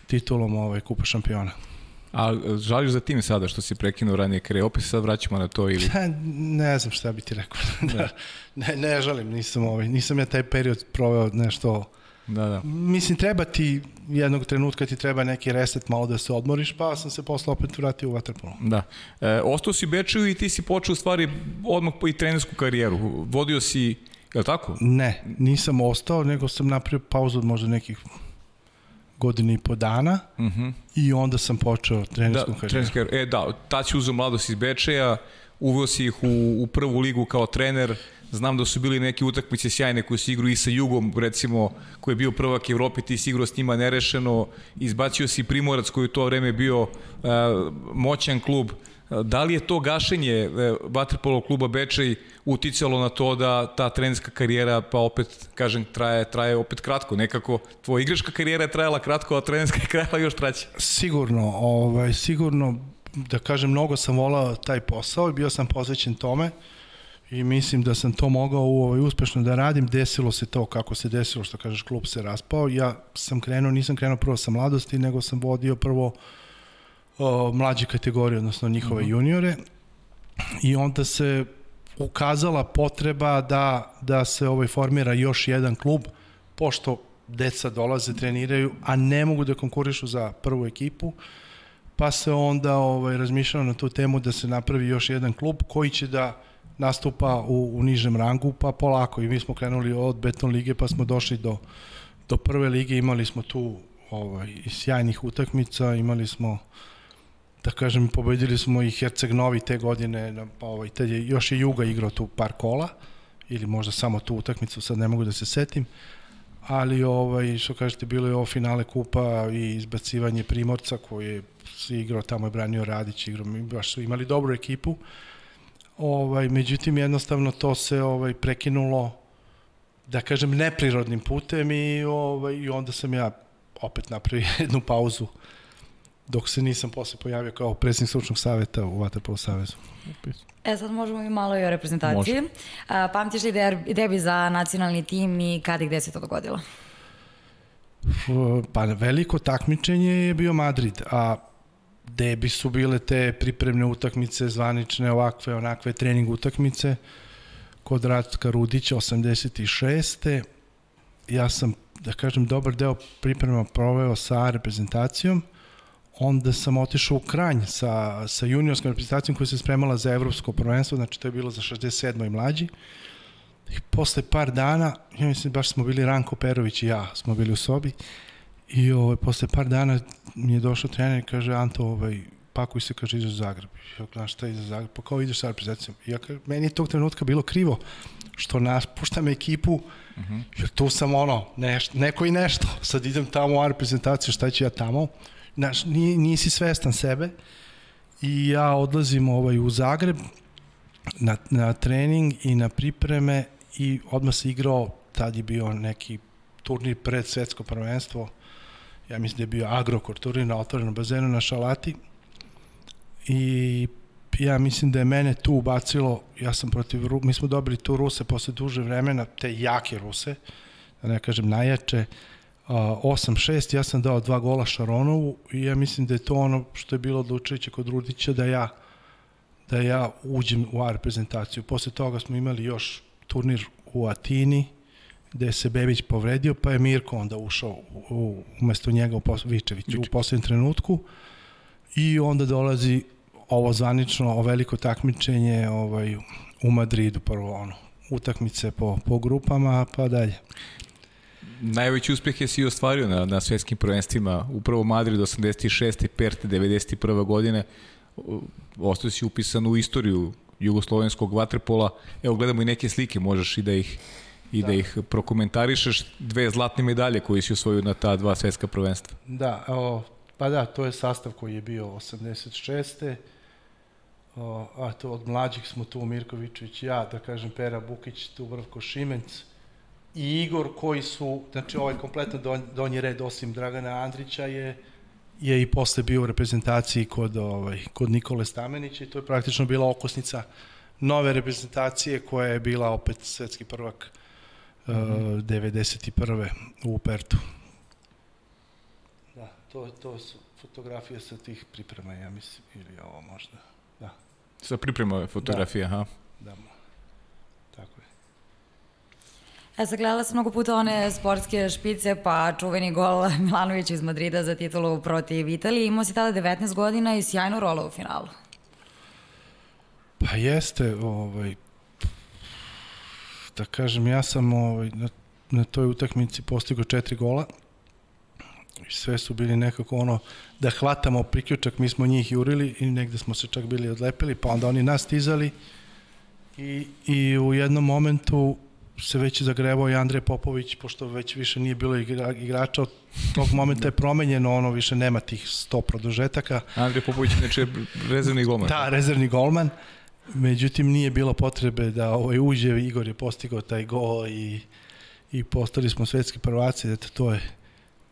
titulom ovaj, Kupa šampiona. A žališ za tim sada što si prekinuo ranije kare, opet se sad vraćamo na to ili? (laughs) Ja, ne znam šta bi ti rekao. (laughs) Da. ne, ne žalim, nisam, ovaj, nisam ja taj period proveo nešto... Da, da. Mislim, treba ti jednog trenutka ti treba neki reset malo da se odmoriš, pa sam se posle opet vratio u Waterpolo. Da. E, ostao si Bečeju i ti si počeo stvari odmah po i trenersku karijeru. Vodio si, je li tako? Ne, nisam ostao, nego sam napravio pauzu od možda nekih godinu i po dana uh mhm. -huh. i onda sam počeo trenerskom da, karijeru. karijeru. E da, tad si uzeo mladost iz Bečeja, uveo si ih u, u prvu ligu kao trener, znam da su bili neke utakmice sjajne koje si igrao i sa Jugom, recimo, koji je bio prvak Evropi, ti si igrao s njima nerešeno, izbacio si Primorac koji u to vreme bio uh, moćan klub, Da li je to gašenje e, Vatripolo kluba Bečej uticalo na to da ta trenerska karijera pa opet kažem traje traje opet kratko nekako tvoja igračka karijera je trajala kratko a trenerska je trajala još kraće sigurno ovaj sigurno da kažem mnogo sam volao taj posao i bio sam posvećen tome i mislim da sam to mogao ovaj, uspešno da radim. Desilo se to kako se desilo, što kažeš, klub se raspao. Ja sam krenuo, nisam krenuo prvo sa mladosti, nego sam vodio prvo uh, o, mlađe kategorije, odnosno njihove uh mhm. -huh. juniore i onda se ukazala potreba da, da se ovaj formira još jedan klub, pošto deca dolaze, treniraju, a ne mogu da konkurišu za prvu ekipu, pa se onda ovaj, razmišljalo na tu temu da se napravi još jedan klub koji će da nastupa u, u nižem rangu, pa polako. I mi smo krenuli od beton lige, pa smo došli do, do prve lige, imali smo tu ovaj, sjajnih utakmica, imali smo da kažem, pobedili smo i Herceg Novi te godine, na, ovaj, tad je, još je Juga igrao tu par kola, ili možda samo tu utakmicu, sad ne mogu da se setim, ali ovaj, što kažete, bilo je ovo finale kupa i izbacivanje Primorca koji je igrao, tamo je branio Radić, igrao, baš su imali dobru ekipu, ovaj, međutim jednostavno to se ovaj, prekinulo da kažem neprirodnim putem i, ovaj, i onda sam ja opet napravio (laughs) jednu pauzu dok se nisam posle pojavio kao predsjednik stručnog saveta u Vaterpolo savezu. E sad možemo i malo i o reprezentaciji. Može. A, pamtiš li debi za nacionalni tim i kada i gde se to dogodilo? Pa veliko takmičenje je bio Madrid, a debi su bile te pripremne utakmice, zvanične, ovakve, onakve trening utakmice kod Ratka Rudića 86. Ja sam, da kažem, dobar deo priprema proveo sa reprezentacijom, onda sam otišao u Kranj sa, sa juniorskom reprezentacijom koja se spremala za evropsko prvenstvo, znači to je bilo za 67. i mlađi. I posle par dana, ja mislim baš smo bili Ranko Perović i ja, smo bili u sobi, i ovaj, posle par dana mi je došao trener i kaže, Anto, ovaj, pakuj se, kaže, ideš za Zagreb. Ja gledam šta je za Zagreb, pa kao ideš sa reprezentacijom. Ja, kaže, meni je tog trenutka bilo krivo, što naš, puštam ekipu, uh mhm. -huh. jer tu sam ono, neš, neko i nešto, sad idem tamo u reprezentaciju, šta ću ja tamo, Znaš, nisi svestan sebe i ja odlazim ovaj, u Zagreb na, na trening i na pripreme i odmah se igrao, tad je bio neki turnir pred svetsko prvenstvo, ja mislim da je bio Agrokor turnir na otvorenom bazenu na Šalati. I ja mislim da je mene tu ubacilo, ja sam protiv, mi smo dobili tu Ruse posle duže vremena, te jake Ruse, da ne kažem najjače, 8-6, ja sam dao dva gola Šaronovu i ja mislim da je to ono što je bilo odlučujuće kod Rudića da ja da ja uđem u A reprezentaciju. Posle toga smo imali još turnir u Atini, gde se Bebić povredio, pa je Mirko onda ušao u, u, umesto njega u pos, Vičević, Vičević. u poslednjem trenutku. I onda dolazi ovo zvanično, o veliko takmičenje ovaj, u Madridu, prvo ono, utakmice po, po grupama, pa dalje najveći uspeh je si ostvario na, na svetskim prvenstvima, upravo Madrid 86. Perte 91. godine, ostao si upisan u istoriju jugoslovenskog vaterpola. Evo, gledamo i neke slike, možeš i da ih i da, da ih prokomentarišeš dve zlatne medalje koje si osvojio na ta dva svetska prvenstva. Da, o, pa da, to je sastav koji je bio 86. O, a to od mlađih smo tu Mirkovićević ja, da kažem Pera Bukić, tu Vrvko Šimenc, i Igor koji su, znači ovaj kompletno donji red osim Dragana Andrića je je i posle bio u reprezentaciji kod, ovaj, kod Nikole Stamenića i to je praktično bila okosnica nove reprezentacije koja je bila opet svetski prvak mm -hmm. uh, 91. u Pertu. Da, to, to su fotografije sa tih priprema, ja mislim, ili ovo možda, da. Sa priprema fotografije, da. aha. Da, Ja sam gledala sam mnogo puta one sportske špice, pa čuveni gol (laughs) Milanovića iz Madrida za titulu protiv Italije. Imao si tada 19 godina i sjajnu rolu u finalu. Pa jeste, ovaj, da kažem, ja sam ovaj, na, na toj utakmici postigao četiri gola i sve su bili nekako ono da hvatamo priključak, mi smo njih jurili i negde smo se čak bili odlepili, pa onda oni nas stizali i, i u jednom momentu se već zagrevao i Andrej Popović, pošto već više nije bilo igra, igrača, od tog momenta je promenjeno, ono više nema tih 100 produžetaka. Andrej Popović je rezervni golman. Da, rezervni golman. Međutim, nije bilo potrebe da ovaj uđe, Igor je postigao taj gol i, i postali smo svetski prvaci, eto, to je,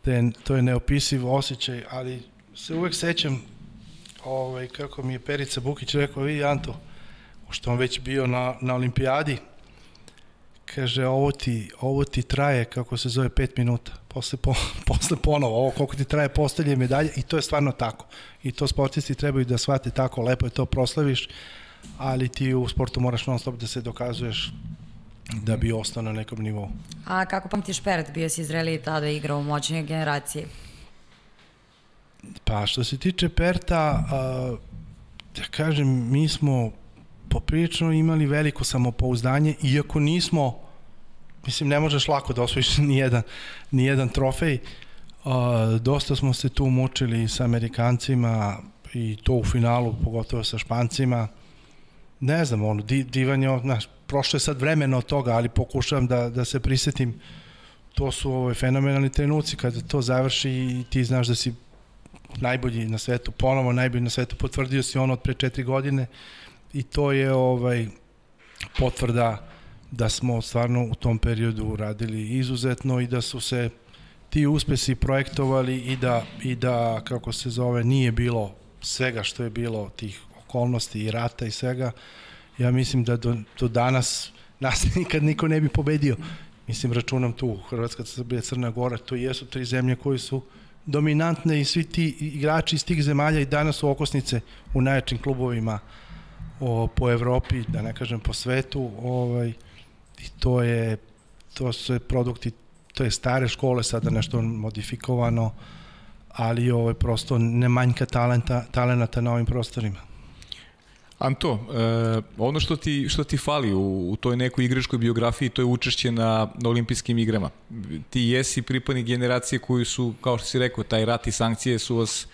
te, to je neopisiv osjećaj, ali se uvek sećam ovaj, kako mi je Perica Bukić rekao, vidi Anto, što on već bio na, na olimpijadi, kaže ovo ti, ovo ti traje kako se zove 5 minuta posle, po, (laughs) posle ponovo, ovo koliko ti traje postelje medalje i to je stvarno tako i to sportisti trebaju da shvate tako, lepo je to proslaviš ali ti u sportu moraš non stop da se dokazuješ da bi ostao na nekom nivou. A kako pamtiš Peret, bio si zreli i tada igrao u moćnje generacije? Pa što se tiče Perta, da kažem, mi smo poprilično imali veliko samopouzdanje, iako nismo, mislim, ne možeš lako da osvojiš (laughs) ni jedan, ni jedan trofej, Uh, dosta smo se tu mučili sa Amerikancima, i to u finalu, pogotovo sa Špancima. Ne znam, ono, di, divan je, znaš, prošlo je sad vremena od toga, ali pokušavam da, da se prisetim. To su ovaj, fenomenalni trenuci kada to završi i ti znaš da si najbolji na svetu, ponovo najbolji na svetu, potvrdio si ono od pre četiri godine i to je ovaj potvrda da smo stvarno u tom periodu radili izuzetno i da su se ti uspesi projektovali i da, i da kako se zove, nije bilo svega što je bilo tih okolnosti i rata i svega, ja mislim da do, do danas nas (laughs) nikad niko ne bi pobedio. Mislim, računam tu, Hrvatska, Srbija, Crna Gora, to jesu tri zemlje koje su dominantne i svi ti igrači iz tih zemalja i danas su okosnice u najjačim klubovima o, po Evropi, da ne kažem po svetu, ovaj, i to je, to su produkti, to je stare škole, sada nešto modifikovano, ali ovaj, prosto ne manjka talenta, talenata na ovim prostorima. Anto, e, ono što ti, što ti fali u, u toj nekoj igračkoj biografiji, to je učešće na, na olimpijskim igrama. Ti jesi pripadnik generacije koji su, kao što si rekao, taj rat i sankcije su vas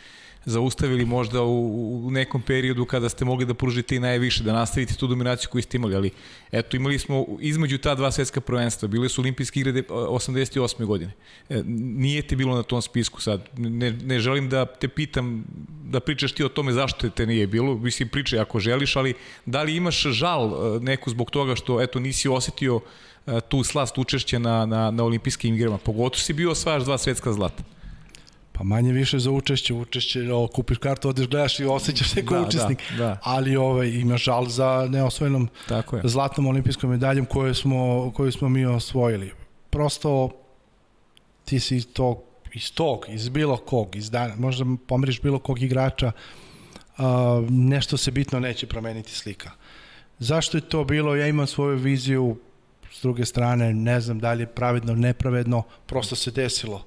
zaustavili možda u, u nekom periodu kada ste mogli da pružite i najviše, da nastavite tu dominaciju koju ste imali, ali eto imali smo između ta dva svetska prvenstva, bile su olimpijske igre 88. godine. E, nije te bilo na tom spisku sad. Ne, ne želim da te pitam da pričaš ti o tome zašto te nije bilo, mislim pričaj ako želiš, ali da li imaš žal e, neku zbog toga što eto nisi osetio e, tu slast učešća na, na, na olimpijskim igrama, pogotovo si bio osvajaš dva svetska zlata. Pa manje više za učešće, učešće, o, kupiš kartu, odeš, gledaš i osjećaš se kao da, učesnik, da, da. ali ovaj, ima žal za neosvojenom Tako je. zlatnom olimpijskom medaljom koju smo, koju smo mi osvojili. Prosto ti si to iz tog, iz bilo kog, iz dana, možda pomeriš bilo kog igrača, a, nešto se bitno neće promeniti slika. Zašto je to bilo? Ja imam svoju viziju, s druge strane, ne znam da li je pravedno, nepravedno, prosto se desilo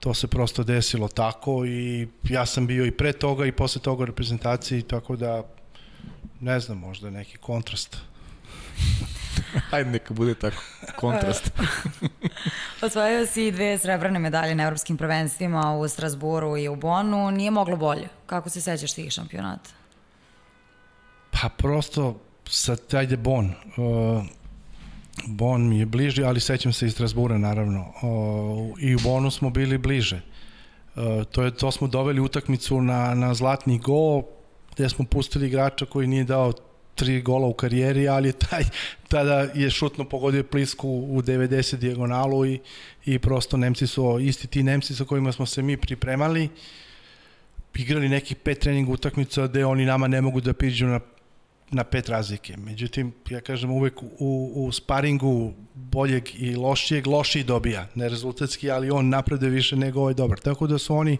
to se prosto desilo tako i ja sam bio i pre toga i posle toga u reprezentaciji, tako da ne znam, možda neki kontrast. (laughs) Ajde, neka bude tako, kontrast. (laughs) Osvojio si dve srebrne medalje na evropskim prvenstvima u Strasburu i u Bonu, nije moglo bolje. Kako se sećaš tih šampionata? Pa prosto, sad, ajde Bon, uh, Bon mi je bliži, ali sećam se iz Strasbura naravno. O, I u Bonu smo bili bliže. O, to, je, to smo doveli utakmicu na, na zlatni gol, gde smo pustili igrača koji nije dao tri gola u karijeri, ali je taj, tada je šutno pogodio plisku u 90 dijagonalu i, i prosto Nemci su, isti ti Nemci sa kojima smo se mi pripremali, igrali nekih pet trening utakmica gde oni nama ne mogu da priđu na na pet razlike. Međutim, ja kažem uvek u, u sparingu boljeg i lošijeg, lošiji dobija. Ne rezultatski, ali on napreduje više nego ovaj dobar. Tako da su oni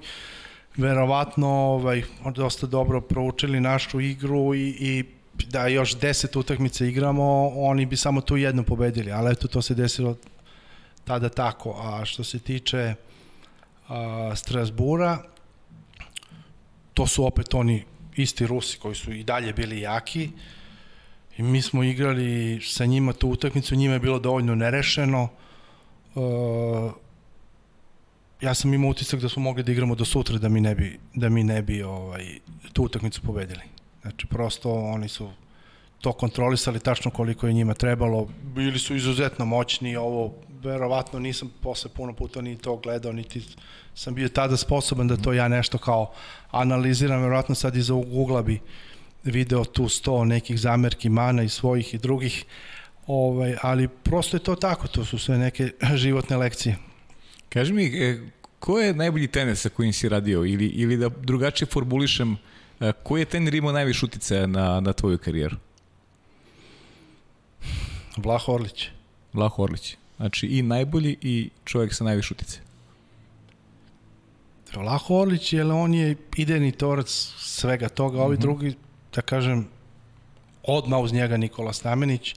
verovatno ovaj, dosta dobro proučili našu igru i, i da još deset utakmica igramo, oni bi samo tu jednu pobedili, ali eto to se desilo tada tako. A što se tiče a, Strasbura, to su opet oni isti Rusi koji su i dalje bili jaki i mi smo igrali sa njima tu utakmicu, njima je bilo dovoljno nerešeno. Uh, ja sam imao utisak da smo mogli da igramo do sutra da mi ne bi, da mi ne bi ovaj, tu utakmicu pobedili. Znači, prosto oni su to kontrolisali tačno koliko je njima trebalo. Bili su izuzetno moćni, ovo verovatno nisam posle puno puta ni to gledao, niti sam bio tada sposoban da to ja nešto kao analiziram, verovatno sad iz ovog ugla bi video tu sto nekih zamerki mana i svojih i drugih, ovaj, ali prosto je to tako, to su sve neke (clears throat) životne lekcije. Kaži mi, e, ko je najbolji tenis sa kojim si radio ili, ili da drugačije formulišem, e, koji je tener imao najviše uticaja na, na tvoju karijeru? Vlah Orlić. Vlah Orlić. Znači i najbolji i čovjek sa najviše utice. Vlaho Orlić, jer on je idejni torac svega toga, ovi mm -hmm. drugi, da kažem, odmah uz njega Nikola Stamenić,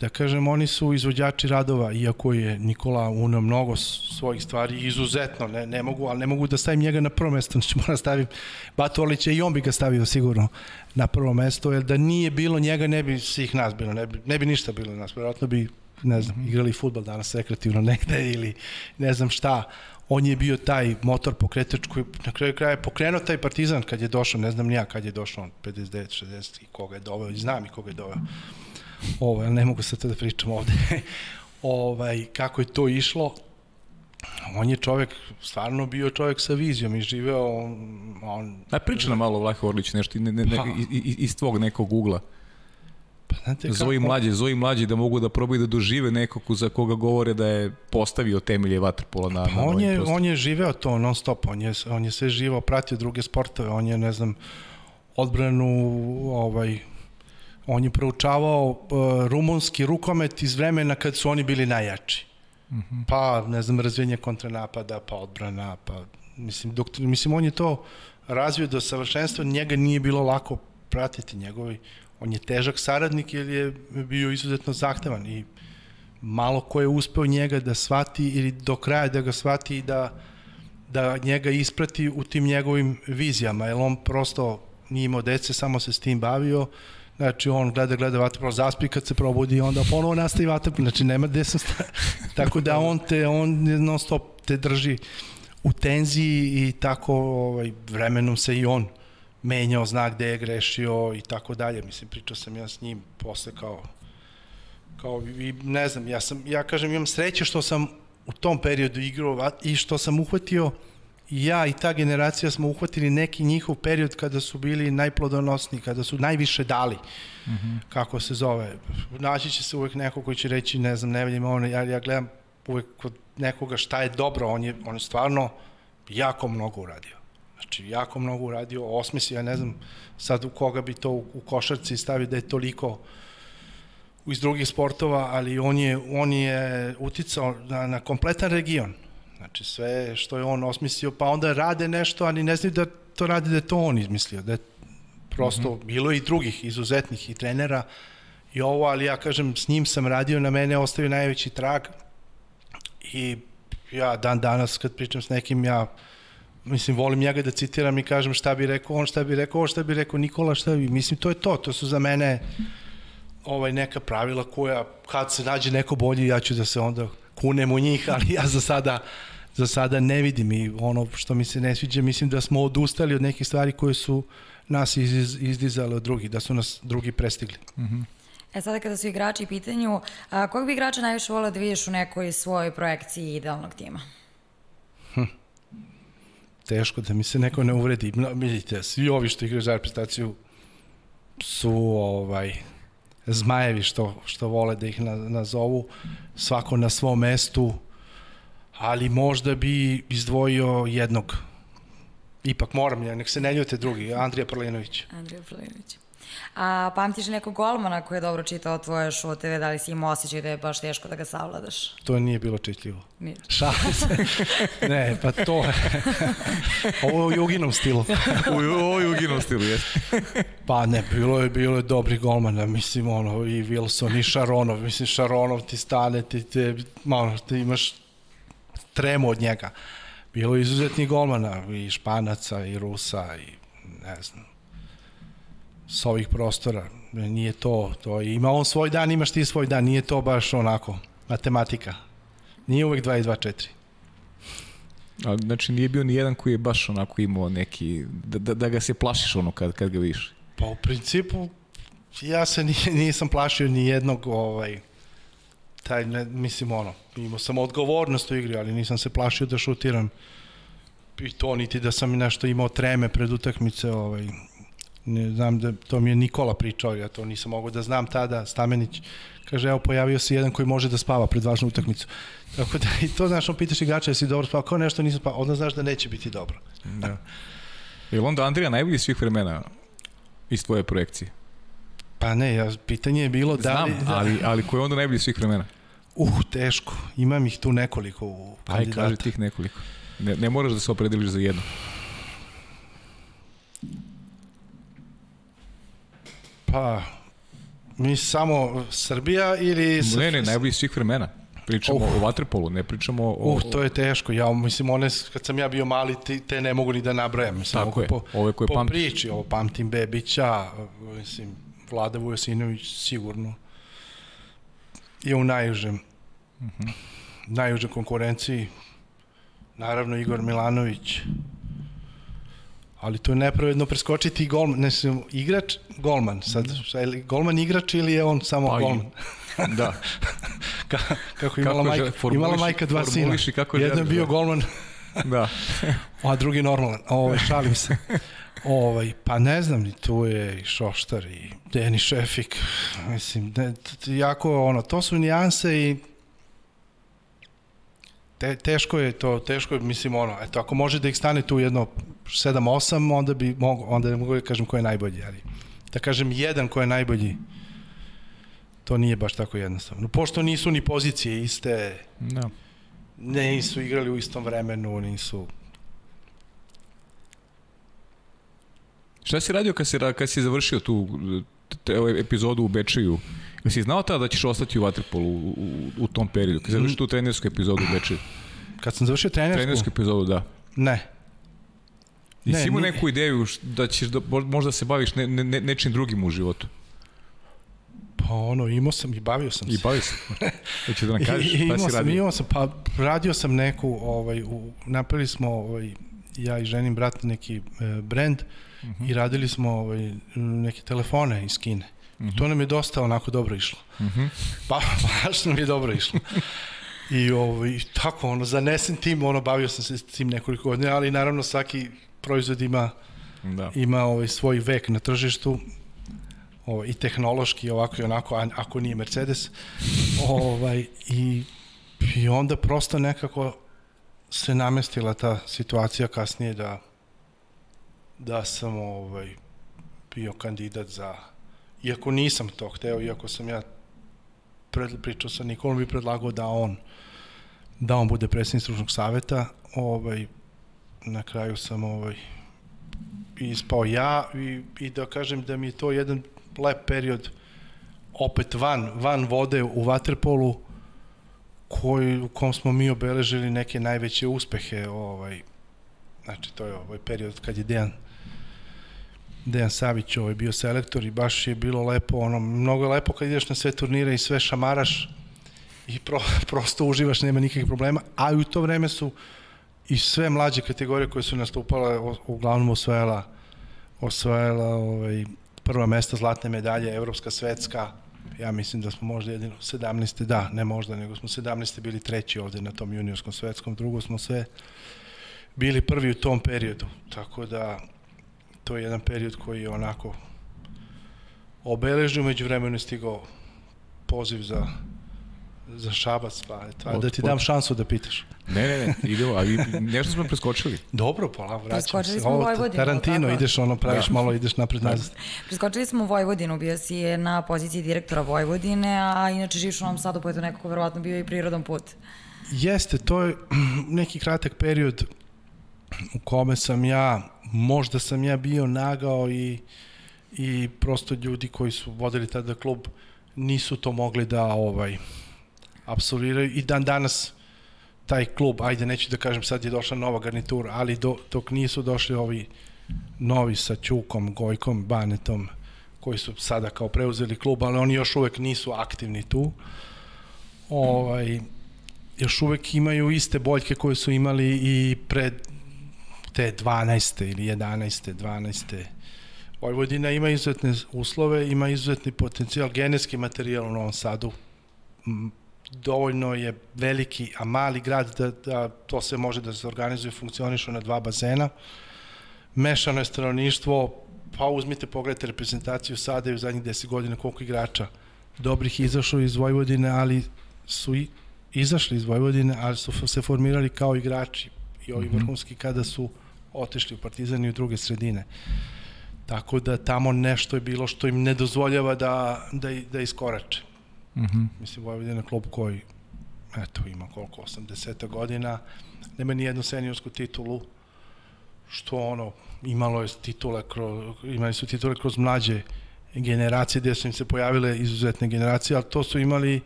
da kažem, oni su izvođači radova, iako je Nikola unio mnogo svojih stvari, izuzetno, ne, ne mogu, ali ne mogu da stavim njega na prvo mesto, (laughs) znači moram da stavim Batu Orlića i on bi ga stavio sigurno na prvo mesto, jer da nije bilo njega, ne bi svih nas bilo, ne bi, ne bi ništa bilo nas, vjerojatno bi ne znam, igrali futbol danas rekreativno negde ili ne znam šta. on je bio taj motor pokretač koji na kraju kraja je pokrenuo taj partizan kad je došao, ne znam nija kad je došao, on 59, 60 i koga je doveo, i znam i koga je doveo. Ovo, ne mogu sad to da pričam ovde. (laughs) ovaj, kako je to išlo, on je čovek, stvarno bio čovek sa vizijom i živeo on... on priča nam malo Vlaho Orlić, nešto ne, ne, ne, Pa. iz, iz tvog nekog ugla. Pa, znate kako, Zovi mlađe, zovi mlađe da mogu da probaju da dožive nekog za koga govore da je postavio temelje vaterpola na, Pa na on ovim je, prostorima. on je živeo to non stop, on je, on je sve živo, pratio druge sportove, on je, ne znam, odbranu, ovaj, on je proučavao uh, rumunski rukomet iz vremena kad su oni bili najjači. Mm -hmm. Pa, ne znam, razvijenje kontranapada, pa odbrana, pa, mislim, dok, mislim, on je to razvio do savršenstva, njega nije bilo lako pratiti njegovi, on je težak saradnik jer je bio izuzetno zahtevan i malo ko je uspeo njega da shvati ili do kraja da ga shvati i da, da njega isprati u tim njegovim vizijama, jer on prosto nije imao dece, samo se s tim bavio, znači on gleda, gleda vaterpolo, zaspi kad se probudi i onda ponovo nastavi vaterpolo, znači nema gde sam sta... (laughs) tako da on te, on non stop te drži u tenziji i tako ovaj, vremenom se i on menjao, zna gde je grešio i tako dalje. Mislim, pričao sam ja s njim posle kao kao i ne znam, ja sam ja kažem imam sreće što sam u tom periodu igrao i što sam uhvatio i ja i ta generacija smo uhvatili neki njihov period kada su bili najplodonosni, kada su najviše dali. Mm -hmm. Kako se zove? Naći će se uvek neko koji će reći, ne znam, ne vidim ono, ja, ja gledam uvek kod nekoga šta je dobro, on je, on je stvarno jako mnogo uradio. Znači, jako mnogo uradio, osmisli, ja ne znam sad u koga bi to u, košarci stavio da je toliko iz drugih sportova, ali on je, on je uticao na, na kompletan region. Znači sve što je on osmislio, pa onda rade nešto, ali ne znaju da to radi da je to on izmislio, da je prosto mm -hmm. bilo i drugih izuzetnih i trenera i ovo, ali ja kažem, s njim sam radio, na mene ostavio najveći trag i ja dan danas kad pričam s nekim, ja mislim, volim njega da citiram i kažem šta bi rekao on, šta bi rekao on, šta bi rekao Nikola, šta bi, mislim, to je to, to su za mene ovaj neka pravila koja kad se nađe neko bolji ja ću da se onda kunem u njih, ali ja za sada za sada ne vidim i ono što mi se ne sviđa, mislim da smo odustali od nekih stvari koje su nas iz, izdizale od drugih, da su nas drugi prestigli. Mm -hmm. E sada kada su igrači u pitanju, a, kog bi igrača najviše volio da vidiš u nekoj svojoj projekciji idealnog tima? Teško da mi se neko ne uvredi. Vidite, svi ovi što igraju za reprezentaciju su ovaj zmajevi što, što vole da ih na, nazovu, svako na svom mestu, ali možda bi izdvojio jednog. Ipak moram nek se ne ljute drugi, Andrija Prlinović. Andrija Prlinović. A pamtiš nekog golmana koji je dobro čitao tvoje šuteve, da li si imao osjećaj da je baš teško da ga savladaš? To nije bilo čitljivo. Nije. Šalim se. (laughs) ne, pa to je. (laughs) Ovo je u Juginom stilu. u, u, u Juginom stilu, jeste. (laughs) pa ne, bilo je, bilo je dobri golmana, mislim, ono, i Wilson, i Šaronov, mislim, Šaronov ti stane, ti, te, malo, ti imaš tremu od njega. Bilo je izuzetnih golmana, i Španaca, i Rusa, i ne znam, s ovih prostora. Nije to, to ima on svoj dan, imaš ti svoj dan, nije to baš onako, matematika. Nije uvek 2 i 2, 4. A, znači nije bio ni jedan koji je baš onako imao neki, da, da, da ga se plašiš ono kad, kad ga vidiš. Pa u principu ja se nisam plašio ni jednog ovaj, taj, ne, mislim ono, imao sam odgovornost u igri, ali nisam se plašio da šutiram i to niti da sam nešto imao treme pred utakmice, ovaj, ne znam da to mi je Nikola pričao, ja to nisam mogao da znam tada, Stamenić, kaže evo pojavio se jedan koji može da spava pred važnu utakmicu. Tako da i to znaš, on pitaš igrača jesi dobro spavao, kao nešto nisam spavao, onda znaš da neće biti dobro. Da. Je li onda Andrija najbolji svih vremena iz tvoje projekcije? Pa ne, ja, pitanje je bilo Znam, da li... Da, ali, ali ko je onda najbolji svih vremena? Uh, teško. Imam ih tu nekoliko u kandidata. Aj, kaži tih nekoliko. Ne, ne moraš da se opredeliš za jedno. Pa, mi samo Srbija ili... Ne, ne, najbolji svih vremena. Pričamo uh. o vaterpolu, ne pričamo o... Uh, to je teško. Ja, mislim, one, kad sam ja bio mali, te, te ne mogu ni da nabrajam. Mislim, Tako je, po, ove koje po pamtiš. priči, ovo pamtim Bebića, mislim, Vlada Vujasinović sigurno je u najužem, uh Mhm. -huh. najužem konkurenciji. naravno Igor Milanović, ali to je nepravedno preskočiti i golman, ne znam, igrač, golman, sad, šta je li golman igrač ili je on samo Pa, golman? (laughs) Da. (laughs) Ka, kako imala, Kako majka, žele, formuliši- imala majka dva sina. kako Jedan je bio da. golman, (laughs) da. a drugi normalan. Ovaj, šalim se. Ovaj, pa ne znam, ni tu je i Šoštar i Deni Šefik. Mislim, ne, jako ono, to su nijanse i te, teško je to, teško je, mislim, ono, eto, ako može da ih stane tu jedno 7-8, onda bi mogu, onda ne mogu da kažem ko je najbolji, ali da kažem jedan ko je najbolji, to nije baš tako jednostavno. Pošto nisu ni pozicije iste, da. ne, nisu igrali u istom vremenu, nisu... Šta si radio kad si, kad si završio tu te, te, epizodu u Bečeju? Jesi znao tada da ćeš ostati u Waterpolu u, u, u tom periodu? Kad si završio tu trenersku epizodu u Bečeju? Kad sam završio trenersku, Trenersku epizodu, da. ne. Jesi Ne, imao nije. neku ideju da ćeš da, mo- možda se baviš ne, ne, ne- nečim drugim u životu? Pa ono, imao sam i bavio sam I se. (laughs) bavi se. Hoće da nam kažeš I, šta imao si sam, radio? imao sam, pa radio sam neku, ovaj, u, napravili smo, ovaj, ja i ženim brat neki e, brand Mhm. i radili smo ovaj, neke telefone iz Kine. Mhm. To nam je dosta onako dobro išlo. Mhm. Pa, baš nam je dobro išlo. I ovaj, tako, ono, zanesen tim, ono, bavio sam se s tim nekoliko godina, ali naravno svaki proizvod ima Da. ima ovaj svoj vek na tržištu ovaj, i tehnološki ovako i onako, a ako nije Mercedes. ovaj, i, I onda prosto nekako se namestila ta situacija kasnije da da sam ovaj, bio kandidat za iako nisam to hteo, iako sam ja pred, pričao sa Nikolom i predlagao da on da on bude predsjednik stručnog saveta, ovaj, na kraju sam ovaj, ispao ja i, i da kažem da mi je to jedan lep period opet van, van vode u Waterpolu koji, u kom smo mi obeležili neke najveće uspehe ovaj, znači to je ovaj period kad je Dejan Dejan Savić ovaj, bio selektor i baš je bilo lepo, ono, mnogo je lepo kad ideš na sve turnire i sve šamaraš i pro, (laughs) prosto uživaš, nema nikakvih problema, a u to vreme su i sve mlađe kategorije koje su nastupale uglavnom osvajala osvajala ovaj, prva mesta zlatne medalje, evropska, svetska, ja mislim da smo možda jedino 17. da, ne možda, nego smo 17. bili treći ovde na tom juniorskom svetskom, drugo smo sve bili prvi u tom periodu, tako da to je jedan period koji je onako obeležio, među vremenu je stigao poziv za za Šabac, pa eto, a da ti dam šansu da pitaš. Ne, ne, ne, idemo, ali nešto smo preskočili. (laughs) Dobro, polako, vraćam Preskočili se. smo Ovo, Vojvodinu, Tarantino, tako? ideš ono, praviš Da. malo, ideš napred nazad. Preskočili smo Vojvodinu, bio si na poziciji direktora Vojvodine, a inače živiš u Novom Sadu, pa je to nekako verovatno bio i prirodan put. Jeste, to je (clears throat) neki kratak period u kome sam ja, možda sam ja bio nagao i, i prosto ljudi koji su vodili tada klub nisu to mogli da ovaj apsolviraju i dan danas taj klub, ajde neću da kažem sad je došla nova garnitura, ali do, dok nisu došli ovi novi sa Ćukom, Gojkom, Banetom, koji su sada kao preuzeli klub, ali oni još uvek nisu aktivni tu. Ovaj, još uvek imaju iste boljke koje su imali i pred te 12. ili 11. 12. Vojvodina ima izuzetne uslove, ima izuzetni potencijal, genetski materijal u Novom Sadu. Dovoljno je veliki, a mali grad da, da to sve može da se organizuje i funkcioniše na dva bazena. Mešano je stanovništvo, pa uzmite, pogledajte reprezentaciju sada i u zadnjih 10 godina koliko igrača dobrih izašlo iz Vojvodine, ali su i izašli iz Vojvodine, ali su se formirali kao igrači i ovi Mhm. vrhunski kada su otišli u Partizan i u druge sredine. Tako da tamo nešto je bilo što im ne dozvoljava da, da, da iskorače. Mhm. Mislim, Vojvodina je klub koji, eto, ima koliko, 80 godina, nema ni jednu seniorsku titulu, što ono, imalo je titule, kroz, imali su titule kroz mlađe generacije, gde su im se pojavile izuzetne generacije, ali to su imali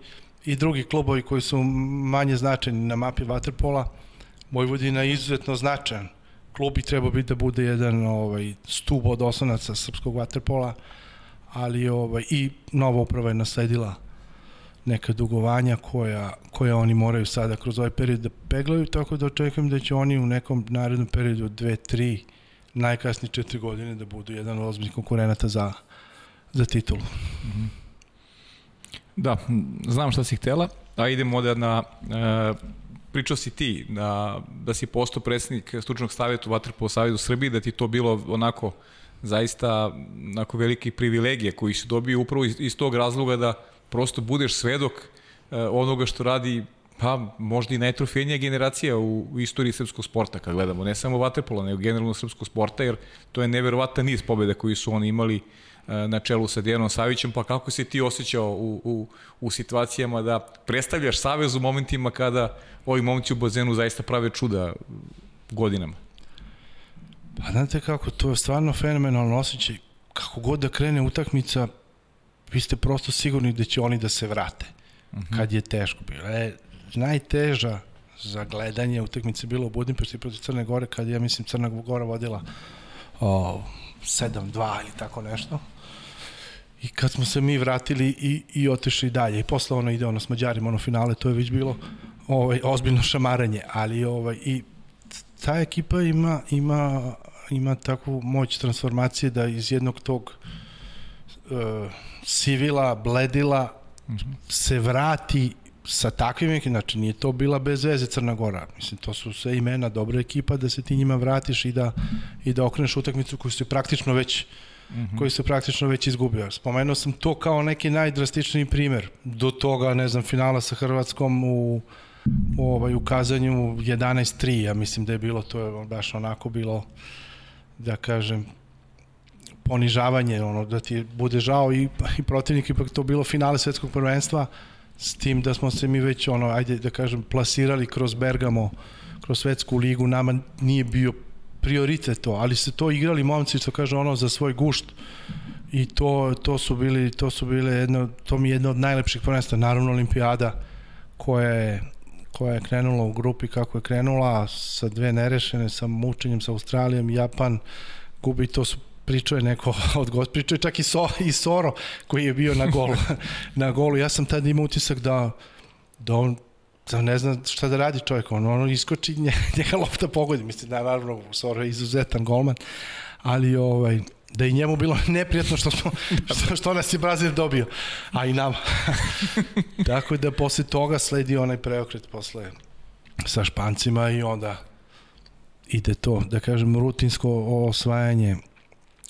i drugi klubovi koji su manje značajni na mapi Waterpola. Vojvodina je izuzetno značajan. Klub bi trebao biti da bude jedan ovaj, stub od osnovaca srpskog Waterpola, ali ovaj, i nova uprava je nasledila neka dugovanja koja, koja oni moraju sada kroz ovaj period da peglaju, tako da očekujem da će oni u nekom narednom periodu dve, tri, najkasnije četiri godine da budu jedan od ozbiljnih konkurenata za, za titulu. Mm -hmm. Da, znam šta si htela, a idemo da na... E, pričao si ti da, da si postao predsednik stručnog savjeta u Vatrpolu savjetu Srbiji, da ti to bilo onako zaista onako velike privilegije koji si dobio upravo iz, iz tog razloga da prosto budeš svedok e, onoga što radi pa možda i najtrofejnija generacija u, u istoriji srpskog sporta kad gledamo, ne samo vaterpola, nego generalno srpskog sporta, jer to je neverovatan niz pobjeda koji su oni imali na čelu sa Dejanom Savićem, pa kako se ti osjećao u, u, u situacijama da predstavljaš Savez u momentima kada ovi momci u bazenu zaista prave čuda godinama? Pa znate kako, to je stvarno fenomenalno osjećaj. Kako god da krene utakmica, vi ste prosto sigurni da će oni da se vrate. -huh. Kad je teško bilo. E, najteža za gledanje utakmice bilo u Budimpešti protiv Crne Gore, kad ja mislim Crna Gora vodila o, 7-2 ili tako nešto. I kad smo se mi vratili i, i otišli dalje. I posle ono ide ono s Mađarima, ono finale, to je već bilo ovaj, ozbiljno šamaranje. Ali ovaj, i ta ekipa ima, ima, ima takvu moć transformacije da iz jednog tog uh, sivila, bledila, mm -hmm. se vrati sa takvim, znači nije to bila bez veze Crna Gora. Mislim, to su sve imena, dobra ekipa da se ti njima vratiš i da, i da okreneš utakmicu koju se praktično već mm -hmm. koji se praktično već izgubio. Spomenuo sam to kao neki najdrastičniji primer. Do toga, ne znam, finala sa Hrvatskom u, u, ovaj, u kazanju 11-3, ja mislim da je bilo, to je baš onako bilo, da kažem, ponižavanje, ono, da ti bude žao i, i protivnik, ipak to bilo finale svetskog prvenstva, s tim da smo se mi već, ono, ajde da kažem, plasirali kroz Bergamo, kroz svetsku ligu, nama nije bio prioritet to, ali se to igrali momci, što kaže ono, za svoj gušt i to, to su bili, to su bile jedno, to mi je jedno od najlepših prvenstva, naravno olimpijada koja je koja je krenula u grupi kako je krenula sa dve nerešene, sa mučenjem sa Australijom, Japan gubi, to su pričao je neko (laughs) od gost, pričao je čak i, so, i Soro koji je bio na golu. (laughs) na golu. Ja sam tad imao utisak da, da on da ne zna šta da radi čovjek, on, on iskoči, (laughs) njega lopta pogodi, mislim da naravno Soro je izuzetan golman, ali ovaj, da i njemu bilo (laughs) neprijatno što, smo, (laughs) što, što nas je Brazil dobio, a i nama. Tako da posle toga sledi onaj preokret posle sa Špancima i onda ide to, da kažem, rutinsko osvajanje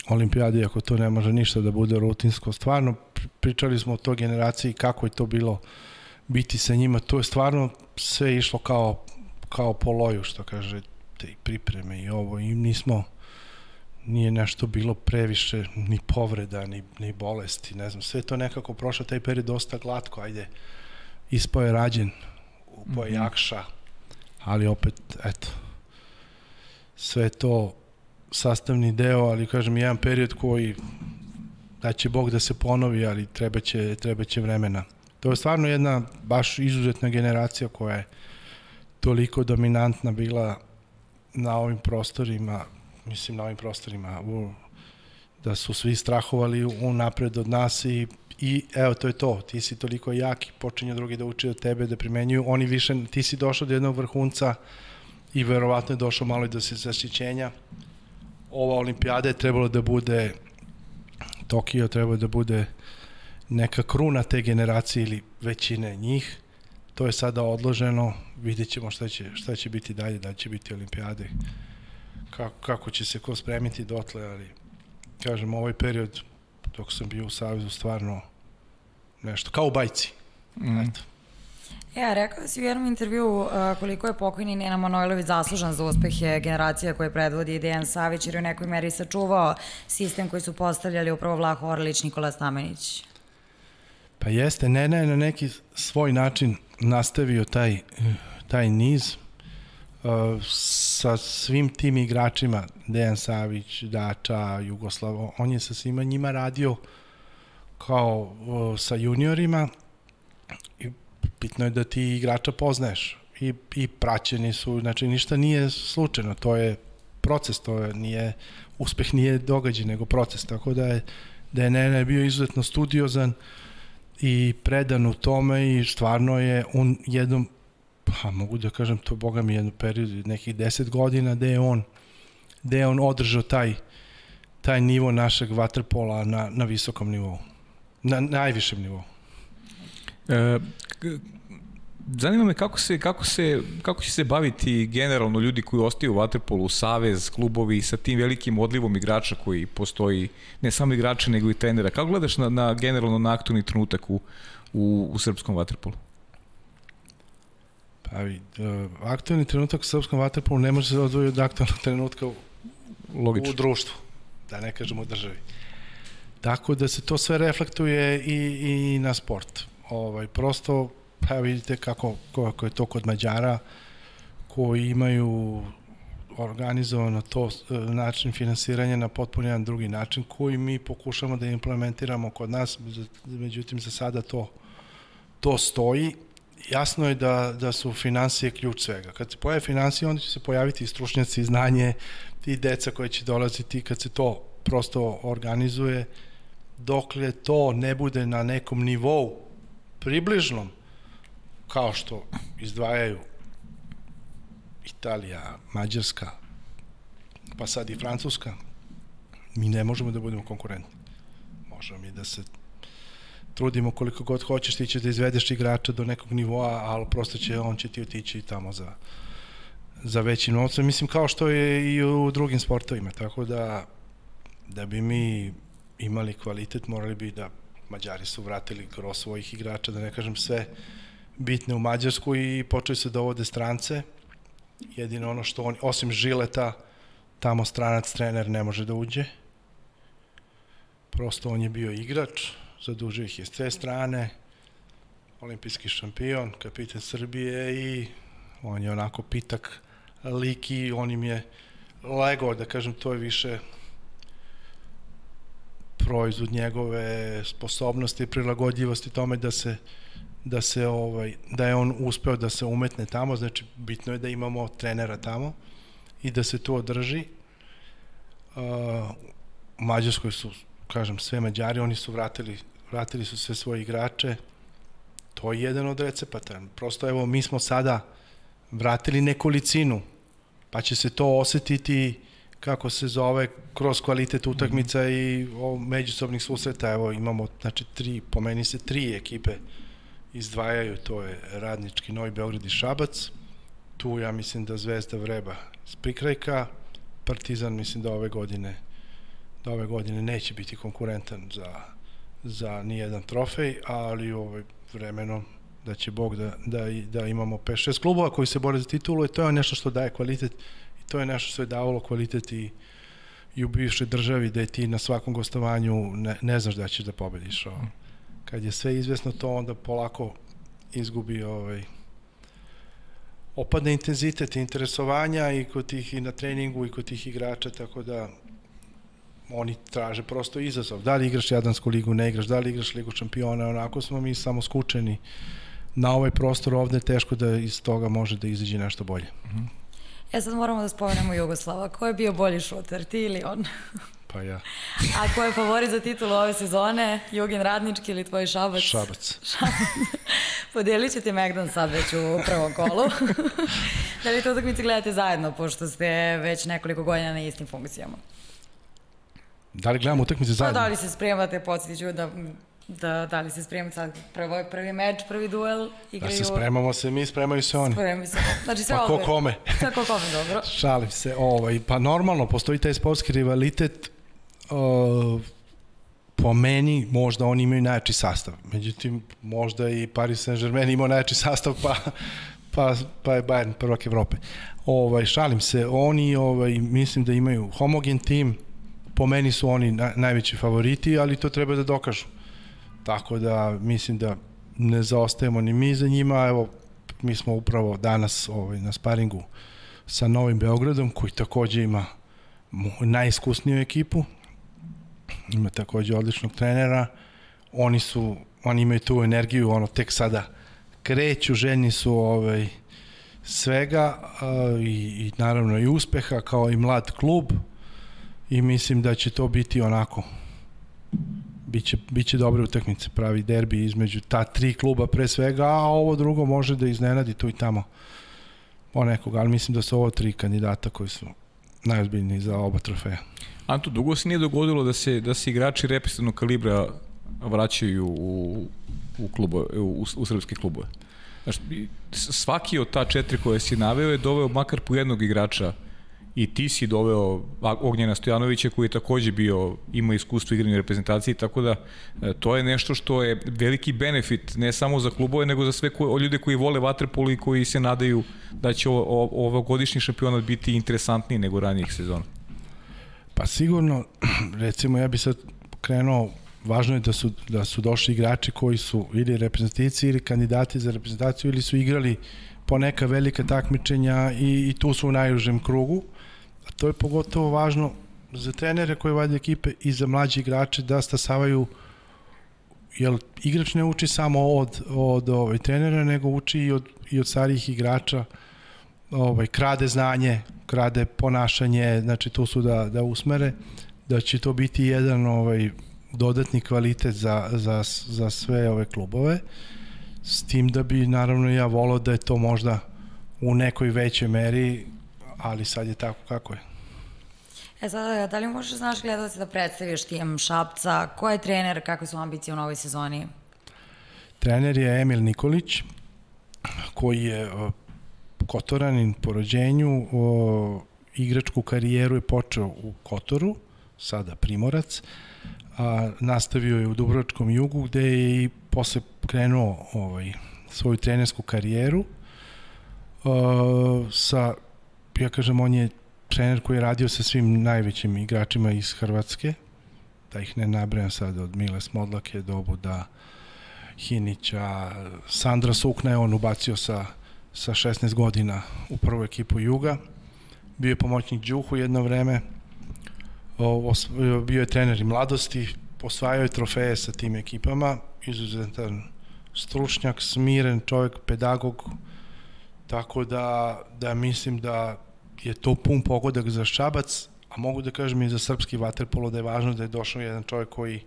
olimpijade, ako to ne može ništa da bude rutinsko. Stvarno, pričali smo o toj generaciji kako je to bilo biti sa njima. To je stvarno sve išlo kao, kao po loju, što kaže, te pripreme i ovo. I nismo, nije nešto bilo previše ni povreda, ni, ni bolesti, ne znam, sve to nekako prošlo taj period dosta glatko, ajde, ispao je rađen, upao je mm -hmm. jakša, ali opet, eto, sve to sastavni deo, ali kažem, jedan period koji da će Bog da se ponovi, ali treba će, treba će vremena. To je stvarno jedna baš izuzetna generacija koja je toliko dominantna bila na ovim prostorima, mislim na ovim prostorima, u, da su svi strahovali u napred od nas i, i evo to je to, ti si toliko jak i počinju drugi da uče od tebe, da primenjuju, oni više, ti si došao do jednog vrhunca i verovatno je došao malo i do zaštićenja, ova olimpijada je trebalo da bude Tokio trebalo da bude neka kruna te generacije ili većine njih. To je sada odloženo, vidjet ćemo šta će, šta će biti dalje, da će biti olimpijade, kako, kako će se ko spremiti dotle, ali kažem, ovaj period dok sam bio u Savezu stvarno nešto, kao u bajci. Mm. Eto. Ja, rekao si u jednom intervju uh, koliko je pokojni Nena Manojlović zaslužan za uspehe generacija koje predvodi Dejan Savić jer je u nekoj meri sačuvao sistem koji su postavljali upravo Vlaho Orlić, Nikola Stamenić. Pa jeste, Nena je na neki svoj način nastavio taj, taj niz uh, sa svim tim igračima, Dejan Savić, Dača, Jugoslavo, on je sa svima njima radio kao uh, sa juniorima bitno je da ti igrača poznaješ i, i praćeni su, znači ništa nije slučajno, to je proces, to je, nije, uspeh nije događaj, nego proces, tako da je, da je Nene bio izuzetno studiozan i predan u tome i stvarno je on jednom, pa mogu da kažem to, boga mi jednu period, nekih 10 godina, gde je on, gde je on održao taj, taj nivo našeg vaterpola na, na visokom nivou, na najvišem nivou. E, zanima me kako se, kako se, kako će se baviti generalno ljudi koji ostaju u Waterpolu, savez, klubovi sa tim velikim odlivom igrača koji postoji, ne samo igrača nego i trenera. Kako gledaš na, na generalno na aktualni trenutak u, u, u srpskom Waterpolu? Pa uh, aktualni trenutak u srpskom Waterpolu ne može se odvojiti od aktualnog trenutka u, Logično. u društvu, da ne kažemo u državi. Tako da se to sve reflektuje i, i na sport. Ovaj, prosto pa vidite kako, kako je to kod Mađara koji imaju organizovano to e, način finansiranja na potpuno jedan drugi način koji mi pokušamo da implementiramo kod nas, međutim za sada to to stoji. Jasno je da, da su financije ključ svega. Kad se pojave financije, onda će se pojaviti i stručnjaci, znanje, i deca koje će dolaziti kad se to prosto organizuje, dokle to ne bude na nekom nivou približnom kao što izdvajaju Italija, Mađarska, pa sad i Francuska, mi ne možemo da budemo konkurentni. Možemo mi da se trudimo koliko god hoćeš, ti ćeš da izvedeš igrača do nekog nivoa, ali prosto će, on će ti otići tamo za, za većim novcem. Mislim, kao što je i u drugim sportovima, tako da da bi mi imali kvalitet, morali bi da Mađari su vratili gro svojih igrača, da ne kažem sve, bitne u Mađarsku i počeli se da ovode strance. Jedino ono što oni, osim Žileta, tamo stranac trener ne može da uđe. Prosto on je bio igrač, zadužio ih je s te strane, olimpijski šampion, kapitan Srbije i on je onako pitak lik i on im je lego, da kažem, to je više proizvod njegove sposobnosti i prilagodljivosti tome da se da se ovaj da je on uspeo da se umetne tamo, znači bitno je da imamo trenera tamo i da se to održi. Uh, u Mađarskoj su, kažem, sve Mađari, oni su vratili, vratili su sve svoje igrače. To je jedan od recepata. Prosto evo mi smo sada vratili nekolicinu, pa će se to osetiti kako se zove kroz kvalitet utakmica mm -hmm. i o, međusobnih susreta. Evo imamo znači tri, po meni se tri ekipe izdvajaju, to je Radnički, Novi Beograd i Šabac. Tu ja mislim da Zvezda vreba s prikrajka, Partizan mislim da ove godine da ove godine neće biti konkurentan za, za nijedan trofej, ali ovaj vremenom da će Bog da, da, da imamo 5-6 klubova koji se bore za titulu i to je nešto što daje kvalitet i to je nešto što je davalo kvalitet i, i u bivšoj državi da je ti na svakom gostovanju ne, ne znaš da ćeš da pobediš. Ovaj kad je sve izvesno to onda polako izgubi ovaj opadne intenzitet interesovanja i kod tih i na treningu i kod tih igrača tako da oni traže prosto izazov. Da li igraš Jadransku ligu, ne igraš, da li igraš Ligu šampiona, onako smo mi samo skučeni na ovaj prostor ovde teško da iz toga može da izađe nešto bolje. Mm -hmm. E sad moramo da spomenemo Jugoslava. Ko je bio bolji šuter, ti ili on? Pa ja. A ko je favorit za titulu ove sezone? Jugin Radnički ili tvoj Šabac? Šabac. Šabac. Podelit ćete Megdan sad već u prvom kolu. (laughs) da li te utakmice gledate zajedno, pošto ste već nekoliko godina na istim funkcijama? Da li gledamo utakmice zajedno? Pa da li se spremate, podsjetit ću da da, da li se spremate sad prvo, prvi meč, prvi duel, igraju... Da se spremamo se mi, spremaju se oni. Spremaju se. Znači sve pa ko kome. Sve ko kome, dobro. (laughs) Šalim se. Ovaj, pa normalno, postoji taj sportski rivalitet uh, po meni možda oni imaju najjači sastav. Međutim, možda i Paris Saint-Germain imao najjači sastav, pa, pa, pa je Bayern prvak Evrope. Ovaj, šalim se, oni ovaj, mislim da imaju homogen tim, po meni su oni na, najveći favoriti, ali to treba da dokažu. Tako da mislim da ne zaostajemo ni mi za njima, evo mi smo upravo danas ovaj, na sparingu sa Novim Beogradom koji takođe ima najiskusniju ekipu, ima takođe odličnog trenera, oni su, oni imaju tu energiju, ono, tek sada kreću, željni su ovaj, svega uh, i, i naravno i uspeha kao i mlad klub. I mislim da će to biti onako biće, biće dobre utakmice, pravi derbi između ta tri kluba pre svega, a ovo drugo može da iznenadi tu i tamo o nekog, ali mislim da su ovo tri kandidata koji su najozbiljniji za oba trofeja. Anto, dugo se nije dogodilo da se, da se igrači represivnog kalibra vraćaju u, u, klubo, u, u srpske klubove. Znaš, svaki od ta četiri koje si naveo je doveo makar po jednog igrača i ti si doveo Ognjena Stojanovića koji je takođe bio, ima iskustvo igranja u reprezentaciji, tako da e, to je nešto što je veliki benefit ne samo za klubove, nego za sve koje, ljude koji vole vaterpolo i koji se nadaju da će ovogodišnji šampionat biti interesantniji nego ranijih sezona. Pa sigurno, (clears throat) recimo ja bi sad krenuo važno je da su, da su došli igrači koji su ili reprezentativci ili kandidati za reprezentaciju ili su igrali po neka velika takmičenja i, i tu su u najužem krugu. A to je pogotovo važno za trenere koji vade ekipe i za mlađi igrače da stasavaju jer igrač ne uči samo od, od ovaj, trenera, nego uči i od, i od starijih igrača, ovaj, krade znanje, krade ponašanje, znači tu su da, da usmere, da će to biti jedan ovaj, dodatni kvalitet za, za, za sve ove klubove, s tim da bi naravno ja volao da je to možda u nekoj većoj meri, ali sad je tako kako je. E sada, da li možeš znaš gledalci da predstaviš tijem Šapca, ko je trener, kakve su ambicije u novoj sezoni? Trener je Emil Nikolić, koji je Kotoranin po rođenju, o, igračku karijeru je počeo u Kotoru, sada Primorac, a, nastavio je u Dubrovačkom jugu gde je i posle krenuo ovaj, svoju trenersku karijeru. A, sa, ja kažem, on je trener koji je radio sa svim najvećim igračima iz Hrvatske, da ih ne nabrajam sad od Mile Smodlake do Obuda Hinića, Sandra Sukna je on ubacio sa, sa 16 godina u prvu ekipu Juga, bio je pomoćnik Đuhu jedno vreme, bio je trener i mladosti, osvajao je trofeje sa tim ekipama, izuzetan stručnjak, smiren čovjek, pedagog, tako da, da mislim da je to pun pogodak za Šabac, a mogu da kažem i za srpski vaterpolo da je važno da je došao jedan čovjek koji,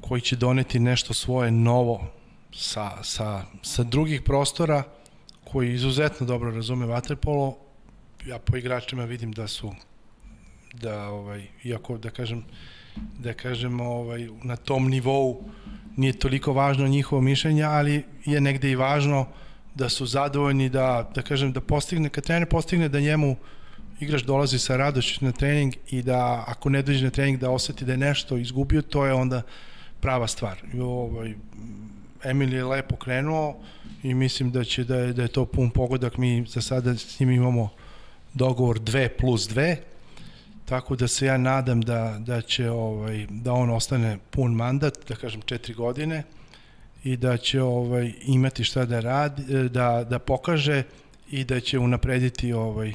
koji će doneti nešto svoje novo sa, sa, sa drugih prostora, koji izuzetno dobro razume vaterpolo. Ja po igračima vidim da su da ovaj iako da kažem da kažem ovaj na tom nivou nije toliko važno njihovo mišljenje, ali je negde i važno da su zadovoljni da da kažem da postigne kad trener postigne da njemu igrač dolazi sa radošću na trening i da ako ne dođe na trening da oseti da je nešto izgubio, to je onda prava stvar. Ovaj Emil je lepo krenuo i mislim da će da je, da je to pun pogodak. Mi za sada s njim imamo dogovor 2 plus 2 Tako da se ja nadam da, da će ovaj, da on ostane pun mandat, da kažem četiri godine i da će ovaj imati šta da radi, da, da pokaže i da će unaprediti ovaj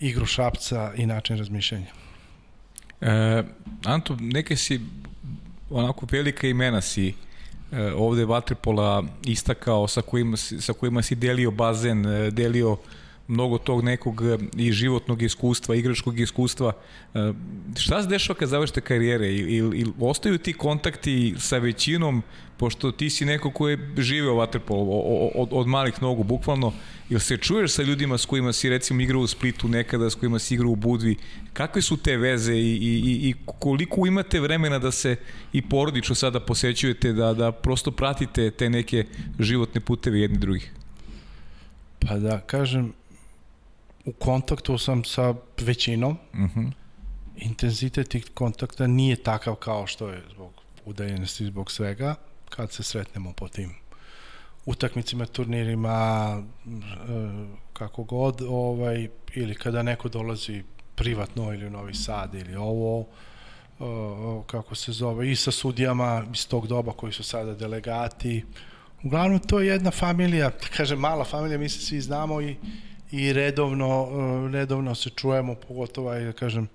igru Šapca i način razmišljanja. E, Anto, neke si onako velika imena si e, ovde Vatripola istakao sa kojima, sa kojima si delio bazen, e, delio mnogo tog nekog e, i životnog iskustva, igračkog iskustva. E, šta se dešava kad završite karijere? Ili, ili ostaju ti kontakti sa većinom, pošto ti si neko ko je živeo vaterpolo od, od malih nogu, bukvalno, ili se čuješ sa ljudima s kojima si recimo igrao u Splitu nekada, s kojima si igrao u Budvi, kakve su te veze i, i, i koliko imate vremena da se i porodično sada posećujete, da, da prosto pratite te neke životne puteve jedni drugih? Pa da kažem, u kontaktu sam sa većinom. Uh mhm. -huh. Intenzitet tih kontakta nije takav kao što je zbog udaljenosti, zbog svega, kad se sretnemo po tim utakmicima, turnirima, e, kako god, ovaj, ili kada neko dolazi privatno ili u Novi Sad ili ovo, e, kako se zove, i sa sudijama iz tog doba koji su sada delegati. Uglavnom, to je jedna familija, da kažem, mala familija, mi se svi znamo i i redovno, uh, redovno se čujemo, pogotovo, aj, da kažem,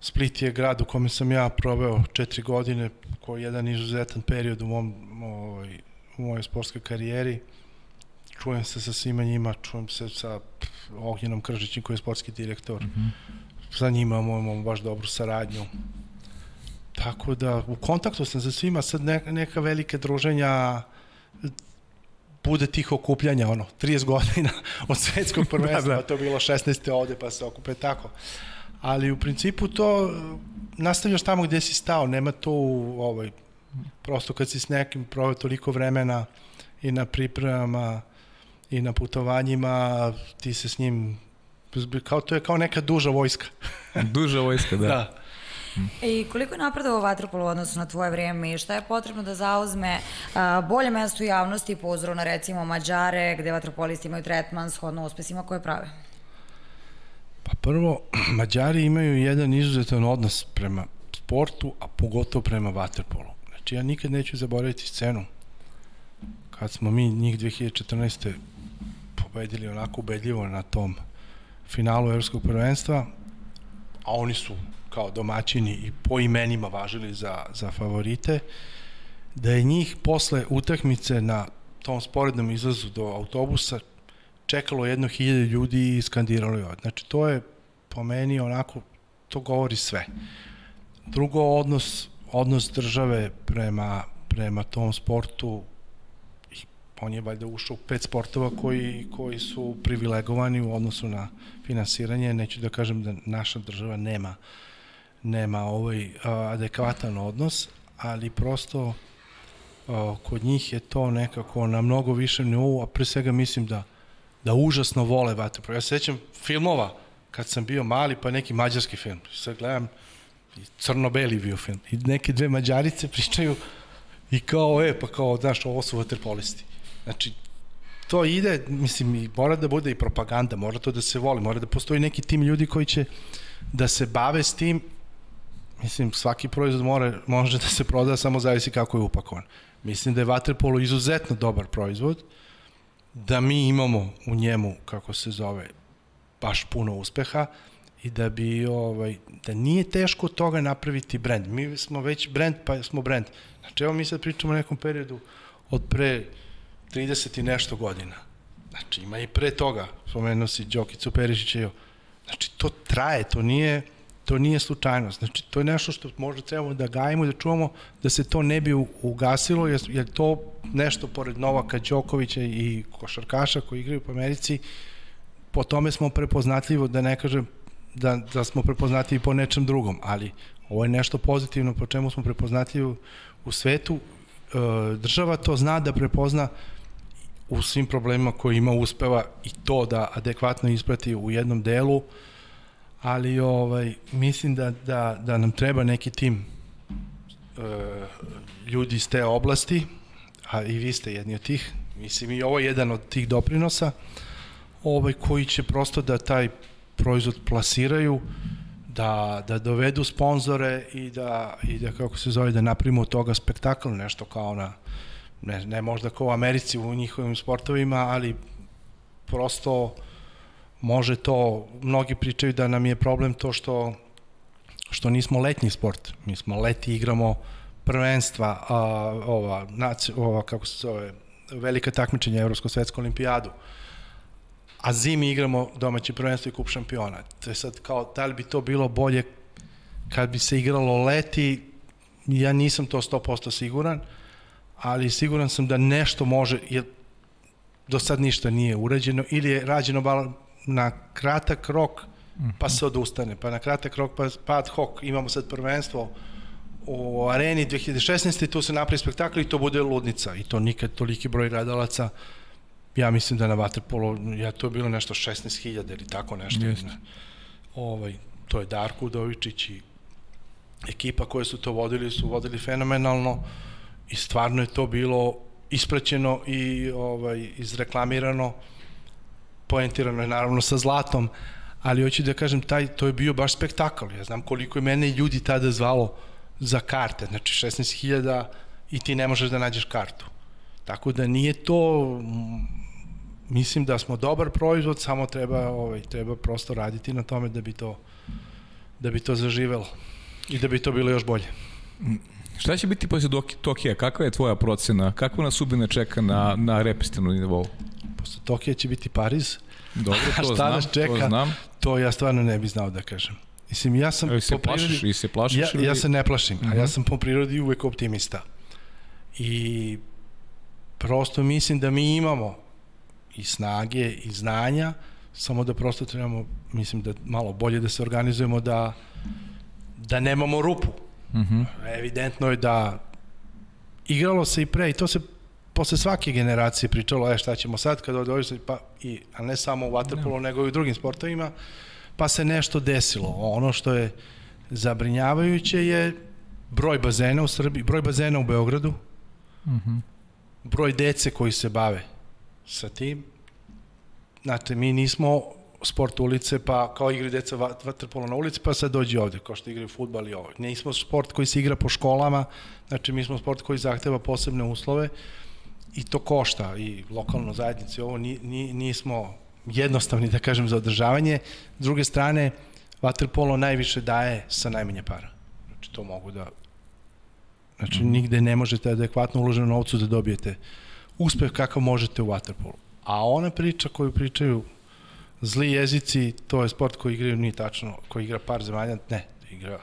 Split je grad u kome sam ja proveo četiri godine, koji je jedan izuzetan period u, mom, ovaj, u mojoj sportskoj karijeri. Čujem se sa svima njima, čujem se sa Ognjenom Kržićim koji je sportski direktor. Mm -hmm. Sa njima imamo baš dobru saradnju. tako da u kontaktu sam sa svima, sad neka, neka velike druženja bude tih okupljanja, ono, 30 godina (laughs) od svetskog prvenstva, (laughs) da, da. to bilo 16. ovde, pa se okupe tako. Ali u principu to nastavljaš tamo gde si stao, nema to ovaj, prosto kad si s nekim proveo toliko vremena i na pripremama i na putovanjima, ti se s njim kao to je kao neka duža vojska. duža vojska, da. (laughs) da. I koliko je napredovao Vatropolo u odnosu na tvoje vrijeme i šta je potrebno da zauzme a, bolje mesto u javnosti po uzoru na recimo Mađare, gde vatropolisti imaju tretman shodno uspesima koje prave? Pa prvo, (clears throat) Mađari imaju jedan izuzetan odnos prema sportu, a pogotovo prema vaterpolu. Znači ja nikad neću zaboraviti scenu kad smo mi njih 2014. pobedili onako ubedljivo na tom finalu Evropskog prvenstva, a oni su kao domaćini i po imenima važili za, za favorite, da je njih posle utakmice na tom sporednom izlazu do autobusa čekalo jedno hiljade ljudi i skandiralo je. Znači, to je po meni onako, to govori sve. Drugo, odnos, odnos države prema, prema tom sportu on je valjda ušao u pet sportova koji, koji su privilegovani u odnosu na finansiranje. Neću da kažem da naša država nema nema ovaj adekvatan odnos, ali prosto kod njih je to nekako na mnogo više nivou, a pre svega mislim da da užasno vole vaterpolo. Ja se sećam filmova kad sam bio mali, pa neki mađarski film. Sad gledam crno-beli bio film. I neke dve mađarice pričaju i kao, e, pa kao, znaš, ovo su vaterpolisti. Znači, to ide, mislim, i mora da bude i propaganda, mora to da se voli, mora da postoji neki tim ljudi koji će da se bave s tim. Mislim, svaki proizvod mora, može da se proda, samo zavisi kako je upakovan. Mislim da je Waterpolo izuzetno dobar proizvod, da mi imamo u njemu, kako se zove, baš puno uspeha i da bi, ovaj, da nije teško od toga napraviti brend. Mi smo već brend, pa smo brend. Znači, evo mi sad pričamo o nekom periodu od pre 30 i nešto godina. Znači, ima i pre toga, spomenuo si Đokicu Perišića i Znači, to traje, to nije, to nije slučajnost. Znači, to je nešto što možda trebamo da gajimo i da čuvamo da se to ne bi ugasilo, jer, jer to nešto pored Novaka Đokovića i košarkaša koji igraju po Americi, po tome smo prepoznatljivo, da ne kažem da, da smo prepoznatljivi po nečem drugom, ali ovo je nešto pozitivno po čemu smo prepoznatljivi u svetu. E, država to zna da prepozna u svim problemima koje ima uspeva i to da adekvatno isprati u jednom delu, ali ovaj mislim da, da, da nam treba neki tim e, ljudi iz te oblasti, a i vi ste jedni od tih, mislim i ovo je jedan od tih doprinosa, ovaj, koji će prosto da taj proizvod plasiraju, da, da dovedu sponzore i da, i da kako se zove, da napravimo od toga spektakl, nešto kao na ne, ne možda kao u Americi u njihovim sportovima, ali prosto može to, mnogi pričaju da nam je problem to što što nismo letnji sport. Mi smo leti igramo prvenstva, a, ova, naci, ova, kako se zove, velika takmičenja Evropsko-svetsku olimpijadu. A zimi igramo domaće prvenstvo i kup šampiona. To je sad kao, da li bi to bilo bolje kad bi se igralo leti, ja nisam to 100% siguran, ali siguran sam da nešto može, jer do sad ništa nije urađeno, ili je rađeno na kratak rok, pa se odustane, pa na kratak rok, pa, pa ad hoc, imamo sad prvenstvo u areni 2016. tu se napravi spektakl i to bude ludnica i to nikad toliki broj gledalaca ja mislim da na Waterpolo ja to je bilo nešto 16.000 ili tako nešto Just. ovaj, to je Darko Udovičić i ekipa koje su to vodili su vodili fenomenalno i stvarno je to bilo ispraćeno i ovaj izreklamirano poentirano je naravno sa zlatom ali hoću da kažem taj to je bio baš spektakl ja znam koliko je mene ljudi tada zvalo za karte znači 16.000 i ti ne možeš da nađeš kartu tako da nije to mislim da smo dobar proizvod samo treba ovaj treba prosto raditi na tome da bi to da bi to zaživelo i da bi to bilo još bolje Šta će biti posle Tokija? Kakva je tvoja procena? Kakva nas sudbina čeka na, na repestivnom nivou? Posle Tokija će biti Pariz. Dobro, (laughs) to šta znam, nas čeka, to znam. To ja stvarno ne bih znao da kažem. Mislim, ja sam se po prirodi... plašiš, ili se plašiš Ja, ili... ja se ne plašim, uh -huh. a ja Mhm. sam po prirodi uvek optimista. I prosto mislim da mi imamo i snage i znanja, samo da prosto trebamo, mislim da malo bolje da se organizujemo da da nemamo rupu. Uh -huh. Evidentno je da igralo se i pre i to se posle svake generacije pričalo, e šta ćemo sad kada dođe pa i a ne samo u waterpolu, no. nego i u drugim sportovima, pa se nešto desilo. Ono što je zabrinjavajuće je broj bazena u Srbiji, broj bazena u Beogradu, Uh -huh. broj dece koji se bave sa tim. Znate, mi nismo sport ulice, pa kao igri deca vaterpolo na ulici, pa sad dođi ovde, kao što igraju futbal i ovo. Nismo sport koji se igra po školama, znači mi smo sport koji zahteva posebne uslove i to košta i lokalno zajednici ovo ni, ni, nismo jednostavni da kažem za održavanje. S druge strane, vaterpolo najviše daje sa najmanje para. Znači to mogu da Znači, mm. nigde ne možete adekvatno uloženo novcu da dobijete uspeh kakav možete u waterpolu. A ona priča koju pričaju zli jezici, to je sport koji igraju nije tačno, koji igra par zemalja, ne, igra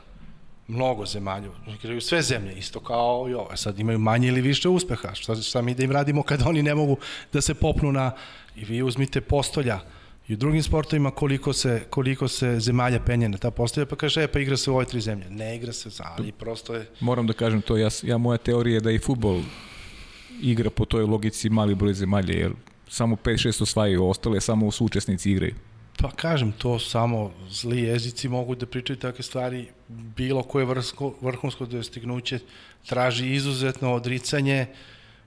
mnogo zemalja, igraju sve zemlje, isto kao i ovo. Sad imaju manje ili više uspeha, šta, šta mi da im radimo kada oni ne mogu da se popnu na, i vi uzmite postolja, i u drugim sportovima koliko se, koliko se zemalja penje na ta postolja, pa kaže, e, pa igra se u ove tri zemlje. Ne igra se, ali prosto je... Moram da kažem to, ja, ja moja teorija je da i futbol igra po toj logici mali broj zemalja, jer samo 5-6 osvajaju, ostale samo su učesnici igraju. Pa kažem, to samo zli jezici mogu da pričaju takve stvari. Bilo koje vrsko, vrhunsko dostignuće traži izuzetno odricanje,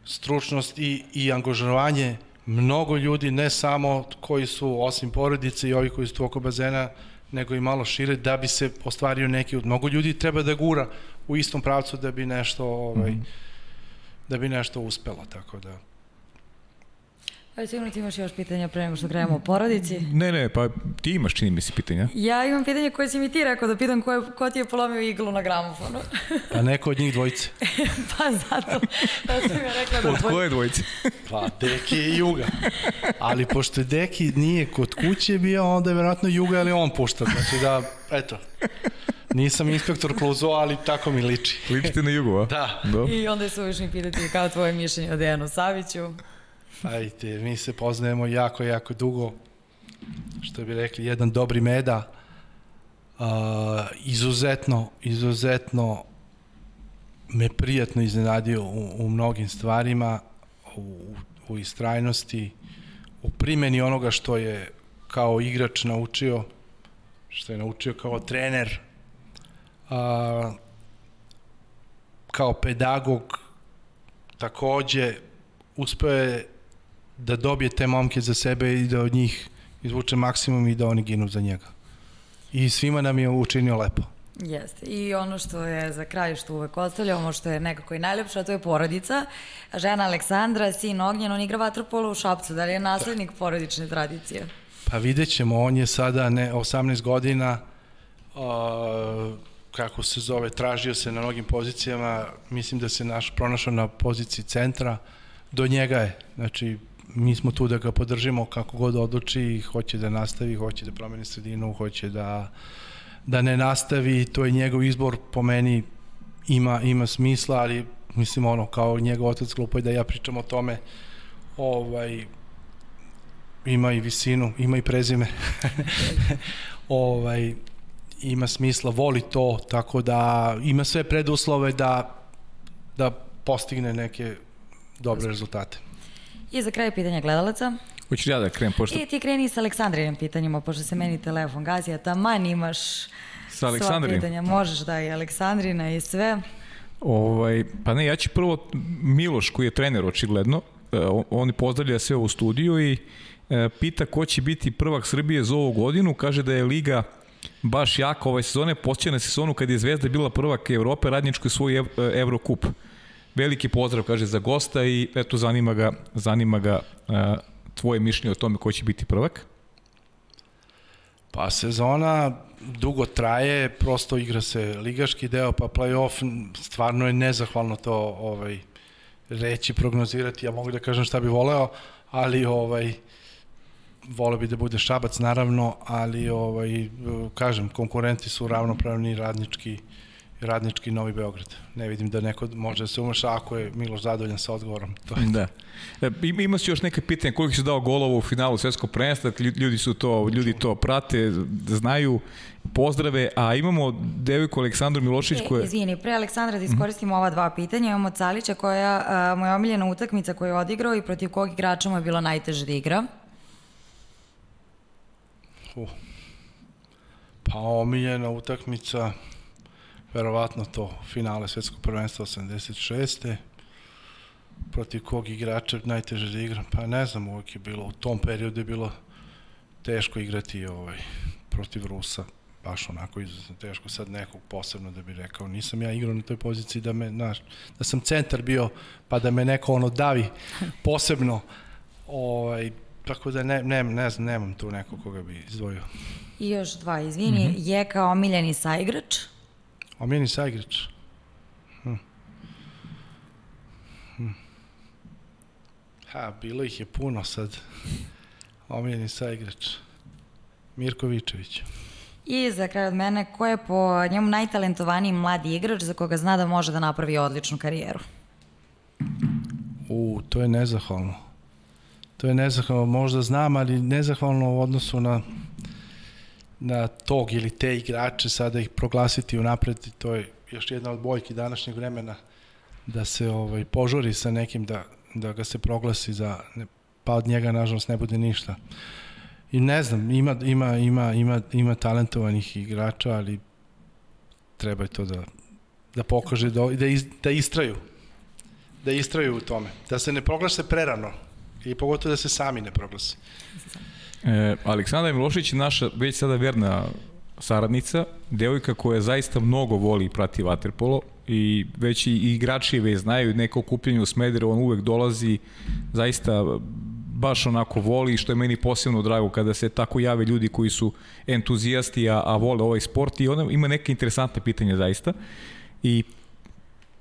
stručnost i, i angažovanje mnogo ljudi, ne samo koji su osim porodice i ovi koji su tu oko bazena, nego i malo šire, da bi se ostvario neki od mnogo ljudi treba da gura u istom pravcu da bi nešto ovaj, mm. da bi nešto uspelo, tako da Ajde, sigurno ti imaš još pitanja pre nego što krenemo o porodici. Ne, ne, pa ti imaš, čini mi se, pitanja. Ja imam pitanje koje si mi ti rekao da pitam ko, je, ko ti je polomio iglu na gramofonu. pa neko od njih dvojice. (laughs) pa zato. Da sam ja rekla da... Od koje dvojice? pa Deki i Juga. Ali pošto Deki nije kod kuće bio, onda je verovatno Juga ali on pušta. Znači da, eto, Nisam inspektor Kluzo, ali tako mi liči. Ličite na jugu, a? Da. Do. I onda je suvišni pitati kao tvoje mišljenje o Dejanu Saviću. Ajde, mi se poznajemo jako, jako dugo. Što bi rekli, jedan dobri meda. Uh, izuzetno, izuzetno me prijatno iznenadio u, u mnogim stvarima, u, u istrajnosti, u primeni onoga što je kao igrač naučio, što je naučio kao trener, a, kao pedagog takođe uspeo je da dobije te momke za sebe i da od njih izvuče maksimum i da oni ginu za njega. I svima nam je učinio lepo. Jeste. I ono što je za kraj što uvek ostavljamo, što je nekako i najlepše, a to je porodica. Žena Aleksandra, sin Ognjen, on igra vaterpolo u Šapcu. Da li je naslednik porodične tradicije? Pa vidjet ćemo, on je sada ne, 18 godina, uh, kako se zove, tražio se na mnogim pozicijama, mislim da se naš pronašao na poziciji centra, do njega je, znači mi smo tu da ga podržimo kako god odluči, hoće da nastavi, hoće da promeni sredinu, hoće da, da ne nastavi, to je njegov izbor, po meni ima, ima smisla, ali mislim ono, kao njegov otac glupo je da ja pričam o tome, ovaj, ima i visinu, ima i prezime, (laughs) ovaj, ima smisla, voli to, tako da ima sve preduslove da, da postigne neke dobre rezultate. I za kraj pitanja gledalaca. Hoćeš ja da krenem, pošto... I ti kreni sa Aleksandrinim pitanjima, pošto se meni telefon gazi, a taman imaš sa sva pitanja. Možeš da i Aleksandrina i sve. Ovaj, pa ne, ja ću prvo Miloš koji je trener očigledno, on pozdravlja sve u studiju i e, pita ko će biti prvak Srbije za ovu godinu, kaže da je Liga baš jaka ove sezone, posjeća na sezonu kad je Zvezda bila prvak Evrope, radničko je svoj ev, Evrokup. Veliki pozdrav, kaže, za gosta i eto, zanima ga, zanima ga a, tvoje mišljenje o tome ko će biti prvak. Pa sezona dugo traje, prosto igra se ligaški deo, pa play-off, stvarno je nezahvalno to ovaj, reći, prognozirati, ja mogu da kažem šta bi voleo, ali ovaj, vole bi da bude Šabac naravno, ali ovaj, kažem, konkurenti su ravnopravni radnički radnički Novi Beograd. Ne vidim da neko može da se umaša ako je Miloš zadovoljan sa odgovorom. To je. Da. E, ima se još neke pitanje koliko se dao golova u finalu svetskog prvenstva, ljudi su to, ljudi to prate, znaju, pozdrave, a imamo devojku Aleksandru Milošić e, koja... Izvini, pre Aleksandra da iskoristimo mm -hmm. ova dva pitanja, imamo Calića koja, a, moja omiljena utakmica koju je odigrao i protiv kog igrača mu je bilo najteže da igra. Uh. Pa omiljena utakmica verovatno to finale svetskog prvenstva 86. protiv kog igrača najteže da igram, pa ne znam, uvek je bilo, u tom periodu je bilo teško igrati ovaj, protiv Rusa, baš onako izuzetno teško, sad nekog posebno da bi rekao, nisam ja igrao na toj poziciji da me, znaš, da sam centar bio, pa da me neko ono davi posebno, ovaj, tako da ne, ne, ne znam, nemam tu nekog koga bi izdvojio. I još dva, izvini, mm -hmm. je kao omiljeni saigrač? Omiljeni saigrač? Hm. Hm. Ha, bilo ih je puno sad. Omiljeni saigrač. Mirko Vičević. I za kraj od mene, ko je po njemu najtalentovaniji mladi igrač za koga zna da može da napravi odličnu karijeru? U, to je nezahvalno. To je nezahvalno, možda znam, ali nezahvalno u odnosu na na tog ili te igrače sada ih proglasiti unapred to je još jedna od bojki današnjeg vremena da se ovaj požuri sa nekim da, da ga se proglasi za pa od njega nažalost ne bude ništa. I ne znam, ima, ima, ima, ima, ima talentovanih igrača, ali treba je to da, da pokaže, da, da, iz, da istraju. Da istraju u tome. Da se ne proglase prerano. I pogotovo da se sami ne proglase. E, Aleksandra Milošić je naša već sada verna saradnica, devojka koja zaista mnogo voli i prati vaterpolo i već i, igrači je već znaju neko okupljenje u Smederevu, on uvek dolazi zaista baš onako voli, što je meni posebno drago kada se tako jave ljudi koji su entuzijasti, a, a vole ovaj sport i ona ima neke interesantne pitanja zaista. I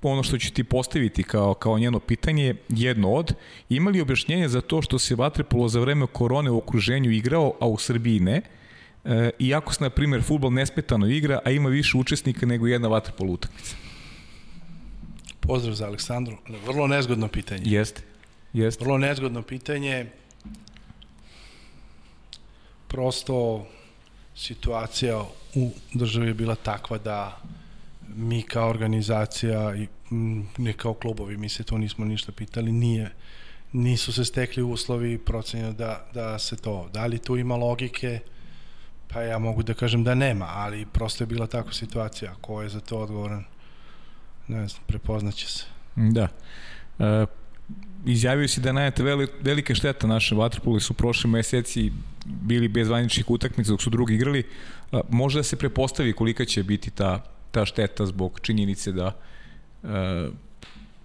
ono što ću ti postaviti kao, kao njeno pitanje, jedno od, ima li objašnjenje za to što se vatrepolo za vreme korone u okruženju igrao, a u Srbiji ne? E, iako se, na primjer, futbol nesmetano igra, a ima više učesnika nego jedna vatrepolo utakmica. Pozdrav za Aleksandru. Vrlo nezgodno pitanje. Jeste. Jeste. Vrlo nezgodno pitanje. Prosto situacija u državi je bila takva da mi kao organizacija i ne kao klubovi, mi se to nismo ništa pitali, nije nisu se stekli uslovi procenjeno da, da se to, da li tu ima logike, pa ja mogu da kažem da nema, ali prosto je bila takva situacija, ko je za to odgovoran, ne znam, prepoznaće se. Da. E, izjavio si da najete veli, velike šteta naše vaterpoli su prošli meseci bili bez vaničnih utakmica dok su drugi igrali. E, može da se prepostavi kolika će biti ta ta šteta zbog činjenice da uh,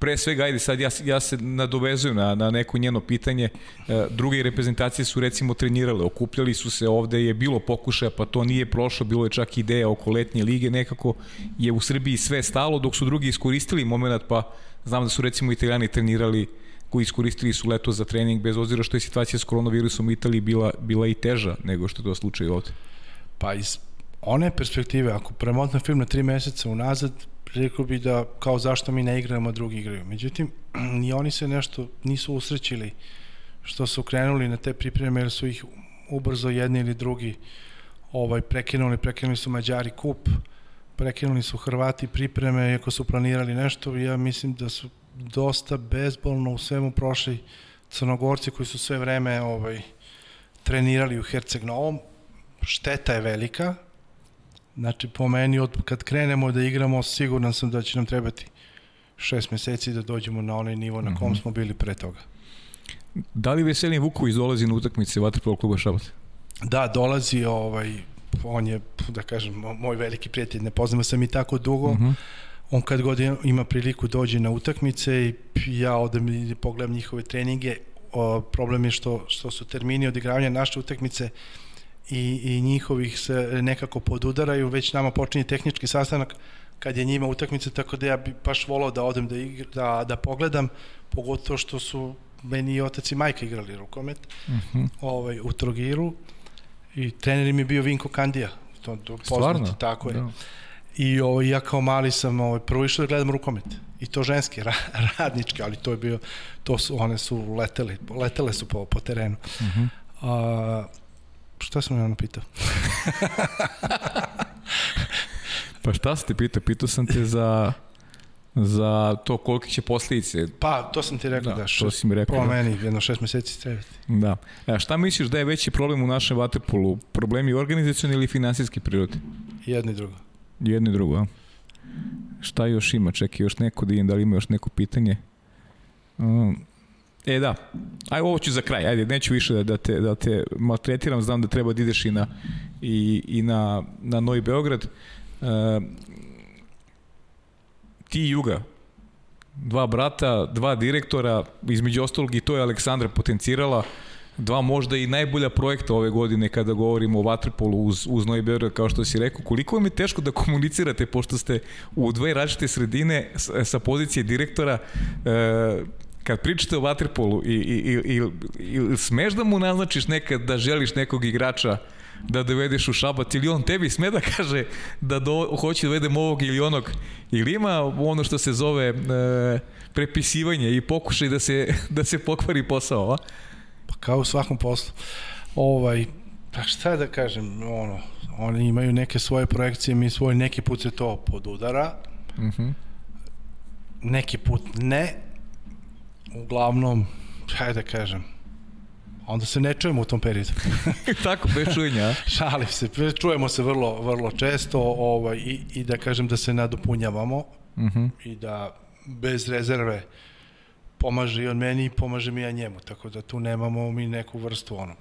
pre svega, ajde sad ja, ja se nadovezujem na, na neko njeno pitanje, e, druge reprezentacije su recimo trenirale, okupljali su se ovde, je bilo pokušaja, pa to nije prošlo, bilo je čak ideja oko letnje lige, nekako je u Srbiji sve stalo, dok su drugi iskoristili moment, pa znam da su recimo italijani trenirali koji iskoristili su leto za trening, bez ozira što je situacija s koronavirusom u Italiji bila, bila i teža nego što je to slučaj ovde. Pa iz one perspektive, ako premotnem film na tri meseca unazad, rekao bi da kao zašto mi ne igramo, drugi igraju. Međutim, (clears throat) ni oni se nešto nisu usrećili što su krenuli na te pripreme, jer su ih ubrzo jedni ili drugi ovaj, prekinuli, prekinuli su Mađari kup, prekinuli su Hrvati pripreme, iako su planirali nešto, ja mislim da su dosta bezbolno u svemu prošli crnogorci koji su sve vreme ovaj, trenirali u Herceg Novom. Šteta je velika, Znači, po meni, od, kad krenemo da igramo, siguran sam da će nam trebati šest meseci da dođemo na onaj nivo na kom -hmm. smo bili pre toga. Da li Veselin Vuković dolazi na utakmice Vatrpolo kluba Šabac? Da, dolazi, ovaj, on je, da kažem, moj veliki prijatelj, ne poznamo se mi tako dugo, mm -hmm. on kad god ima priliku dođe na utakmice i ja odem i pogledam njihove treninge, o, problem je što, što su termini odigravanja naše utakmice i, i njihovih se nekako podudaraju, već nama počinje tehnički sastanak kad je njima utakmica, tako da ja bi baš volao da odem da, igra, da, da pogledam, pogotovo što su meni i otac i majka igrali rukomet uh -huh. ovaj, u Trogiru i trener im je bio Vinko Kandija. To, to poznati, tako je. Da. I ovaj, ja kao mali sam ovaj, prvo išao da gledam rukomet. I to ženski, (laughs) ra, radnički, ali to je bio, to su, one su leteli, letele su po, po terenu. Uh -huh. A, šta sam ja ono pitao? (laughs) pa šta si te pitao? Pitao sam te za za to kolike će posljedice. Pa, to sam ti rekao da, da to si mi rekao. Po da. meni, jedno šest meseci trebati. Da. A šta misliš da je veći problem u našem vaterpolu? Problemi organizacioni ili finansijski prirode? Jedno i drugo. Jedno i drugo, a? Šta još ima? Čekaj, još neko da imam, da li ima još neko pitanje? Um, e, da. Aj, ovo ću za kraj. Ajde, neću više da, te, da te maltretiram. Znam da treba da ideš i na, i, i na, na Novi Beograd. Uh, ti i Juga, dva brata, dva direktora, između ostalog i to je Aleksandra potencirala, dva možda i najbolja projekta ove godine kada govorimo o Vatripolu uz, uz Novi Beograd, kao što si rekao. Koliko vam je teško da komunicirate, pošto ste u dve različite sredine sa pozicije direktora, e, kad pričate o Vatripolu i, i, i, i, i smeš da mu naznačiš nekad da želiš nekog igrača da dovedeš u šabat ili on tebi sme da kaže da do, hoće da dovedem ovog ili onog ili ima ono što se zove e, prepisivanje i pokušaj da se, da se pokvari posao, a? Pa kao u svakom poslu. Ovaj, pa šta da kažem, ono, oni imaju neke svoje projekcije, mi svoj neki put se to podudara, mhm. -huh. neki put ne, uglavnom, šta da kažem, onda se ne čujemo u tom periodu. (laughs) Tako, bez čujenja. (laughs) Šalim se, čujemo se vrlo, vrlo često ovaj, i, i da kažem da se nadopunjavamo uh mhm. -huh. i da bez rezerve pomaže i on meni i pomaže mi ja njemu, tako da tu nemamo mi neku vrstu ono,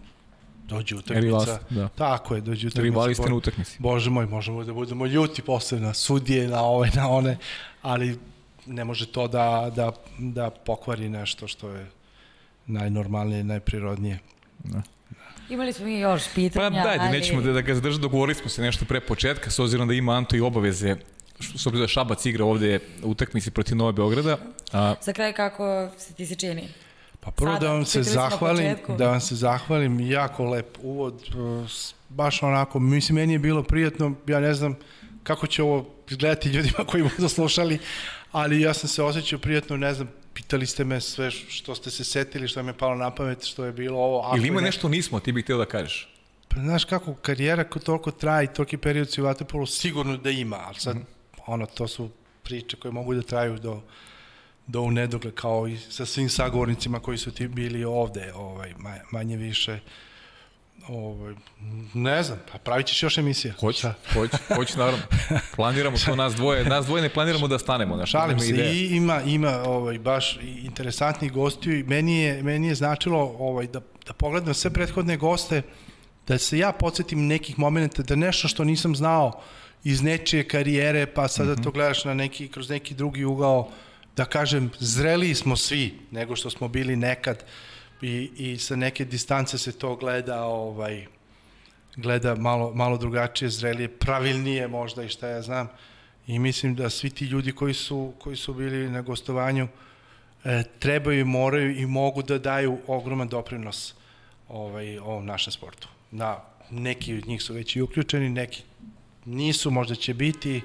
dođe utakmica. Da. Tako je, dođe utakmica. Rivali ste na utakmici. Bože moj, možemo da budemo ljuti posle na sudije, na ove, na one, ali ne može to da, da, da pokvari nešto što je najnormalnije i najprirodnije. Da. Imali smo mi još pitanja, Pa dajde, ali... nećemo da, da ga zadržamo, dogovorili smo se nešto pre početka, s obzirom da ima Anto i obaveze s obzirom da Šabac igra ovde utakmici protiv Nove Beograda. A... Za kraj kako se ti se čini? Pa prvo Sada, da vam se zahvalim, da vam se zahvalim, jako lep uvod, uh, baš onako, mislim, meni je bilo prijatno, ja ne znam kako će ovo izgledati ljudima koji budu slušali, ali ja sam se osjećao prijatno, ne znam, pitali ste me sve što ste se setili, što je palo na pamet, što je bilo ovo. Ako Ili ima ne... nešto nismo, ti bih htio da kažeš? Pa znaš kako, karijera ko toliko traje i toliki period si u Vatopolu, sigurno da ima, ali sad, mm. ono, to su priče koje mogu da traju do, do u nedogle, kao i sa svim sagovornicima koji su ti bili ovde, ovaj, manje više. Ovaj, ne znam, pa pravit ćeš još emisija. Hoće, hoće, hoće naravno. Planiramo to nas dvoje, nas dvoje ne planiramo da stanemo. Znaš, Šalim se, ideja. i ima, ima ovaj, baš interesantnih gostiju i meni je, meni je značilo ovaj, da, da pogledam sve prethodne goste, da se ja podsjetim nekih momenta, da nešto što nisam znao iz nečije karijere, pa sada mm -hmm. to gledaš na neki, kroz neki drugi ugao, da kažem, zreliji smo svi nego što smo bili nekad i, i sa neke distance se to gleda ovaj gleda malo, malo drugačije, zrelije, pravilnije možda i šta ja znam. I mislim da svi ti ljudi koji su, koji su bili na gostovanju e, trebaju moraju i mogu da daju ogroman doprinos ovaj, ovom našem sportu. Da, neki od njih su već i uključeni, neki nisu, možda će biti,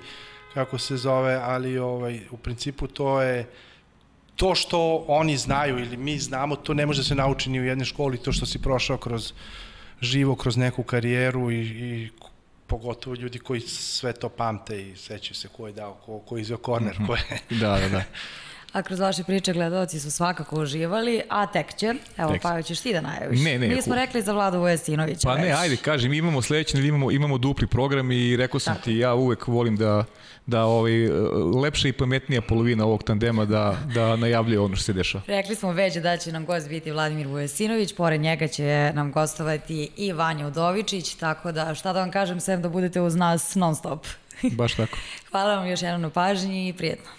kako se zove, ali ovaj, u principu to je to što oni znaju ili mi znamo, to ne može da se nauči ni u jednoj školi, to što si prošao kroz živo, kroz neku karijeru i, i pogotovo ljudi koji sve to pamte i sećaju se ko je dao, ko, ko je izveo korner, ko je... da, da, da. (laughs) A kroz vaše priče gledalci su svakako uživali, a tek će, evo tek. pa ćeš ti da najaviš. Ne, ne. Mi smo rekli za Vladu Vojasinovića Pa već. ne, ajde, kažem, imamo sledeći, imamo, imamo dupli program i rekao sam Tako. ti, ja uvek volim da, da ovaj, lepša i pametnija polovina ovog tandema da, da najavljuje ono što se dešava. Rekli smo već da će nam gost biti Vladimir Vujasinović, pored njega će nam gostovati i Vanja Udovičić, tako da šta da vam kažem, sem da budete uz nas non stop. Baš tako. (laughs) Hvala vam još jednom na pažnji i prijetno.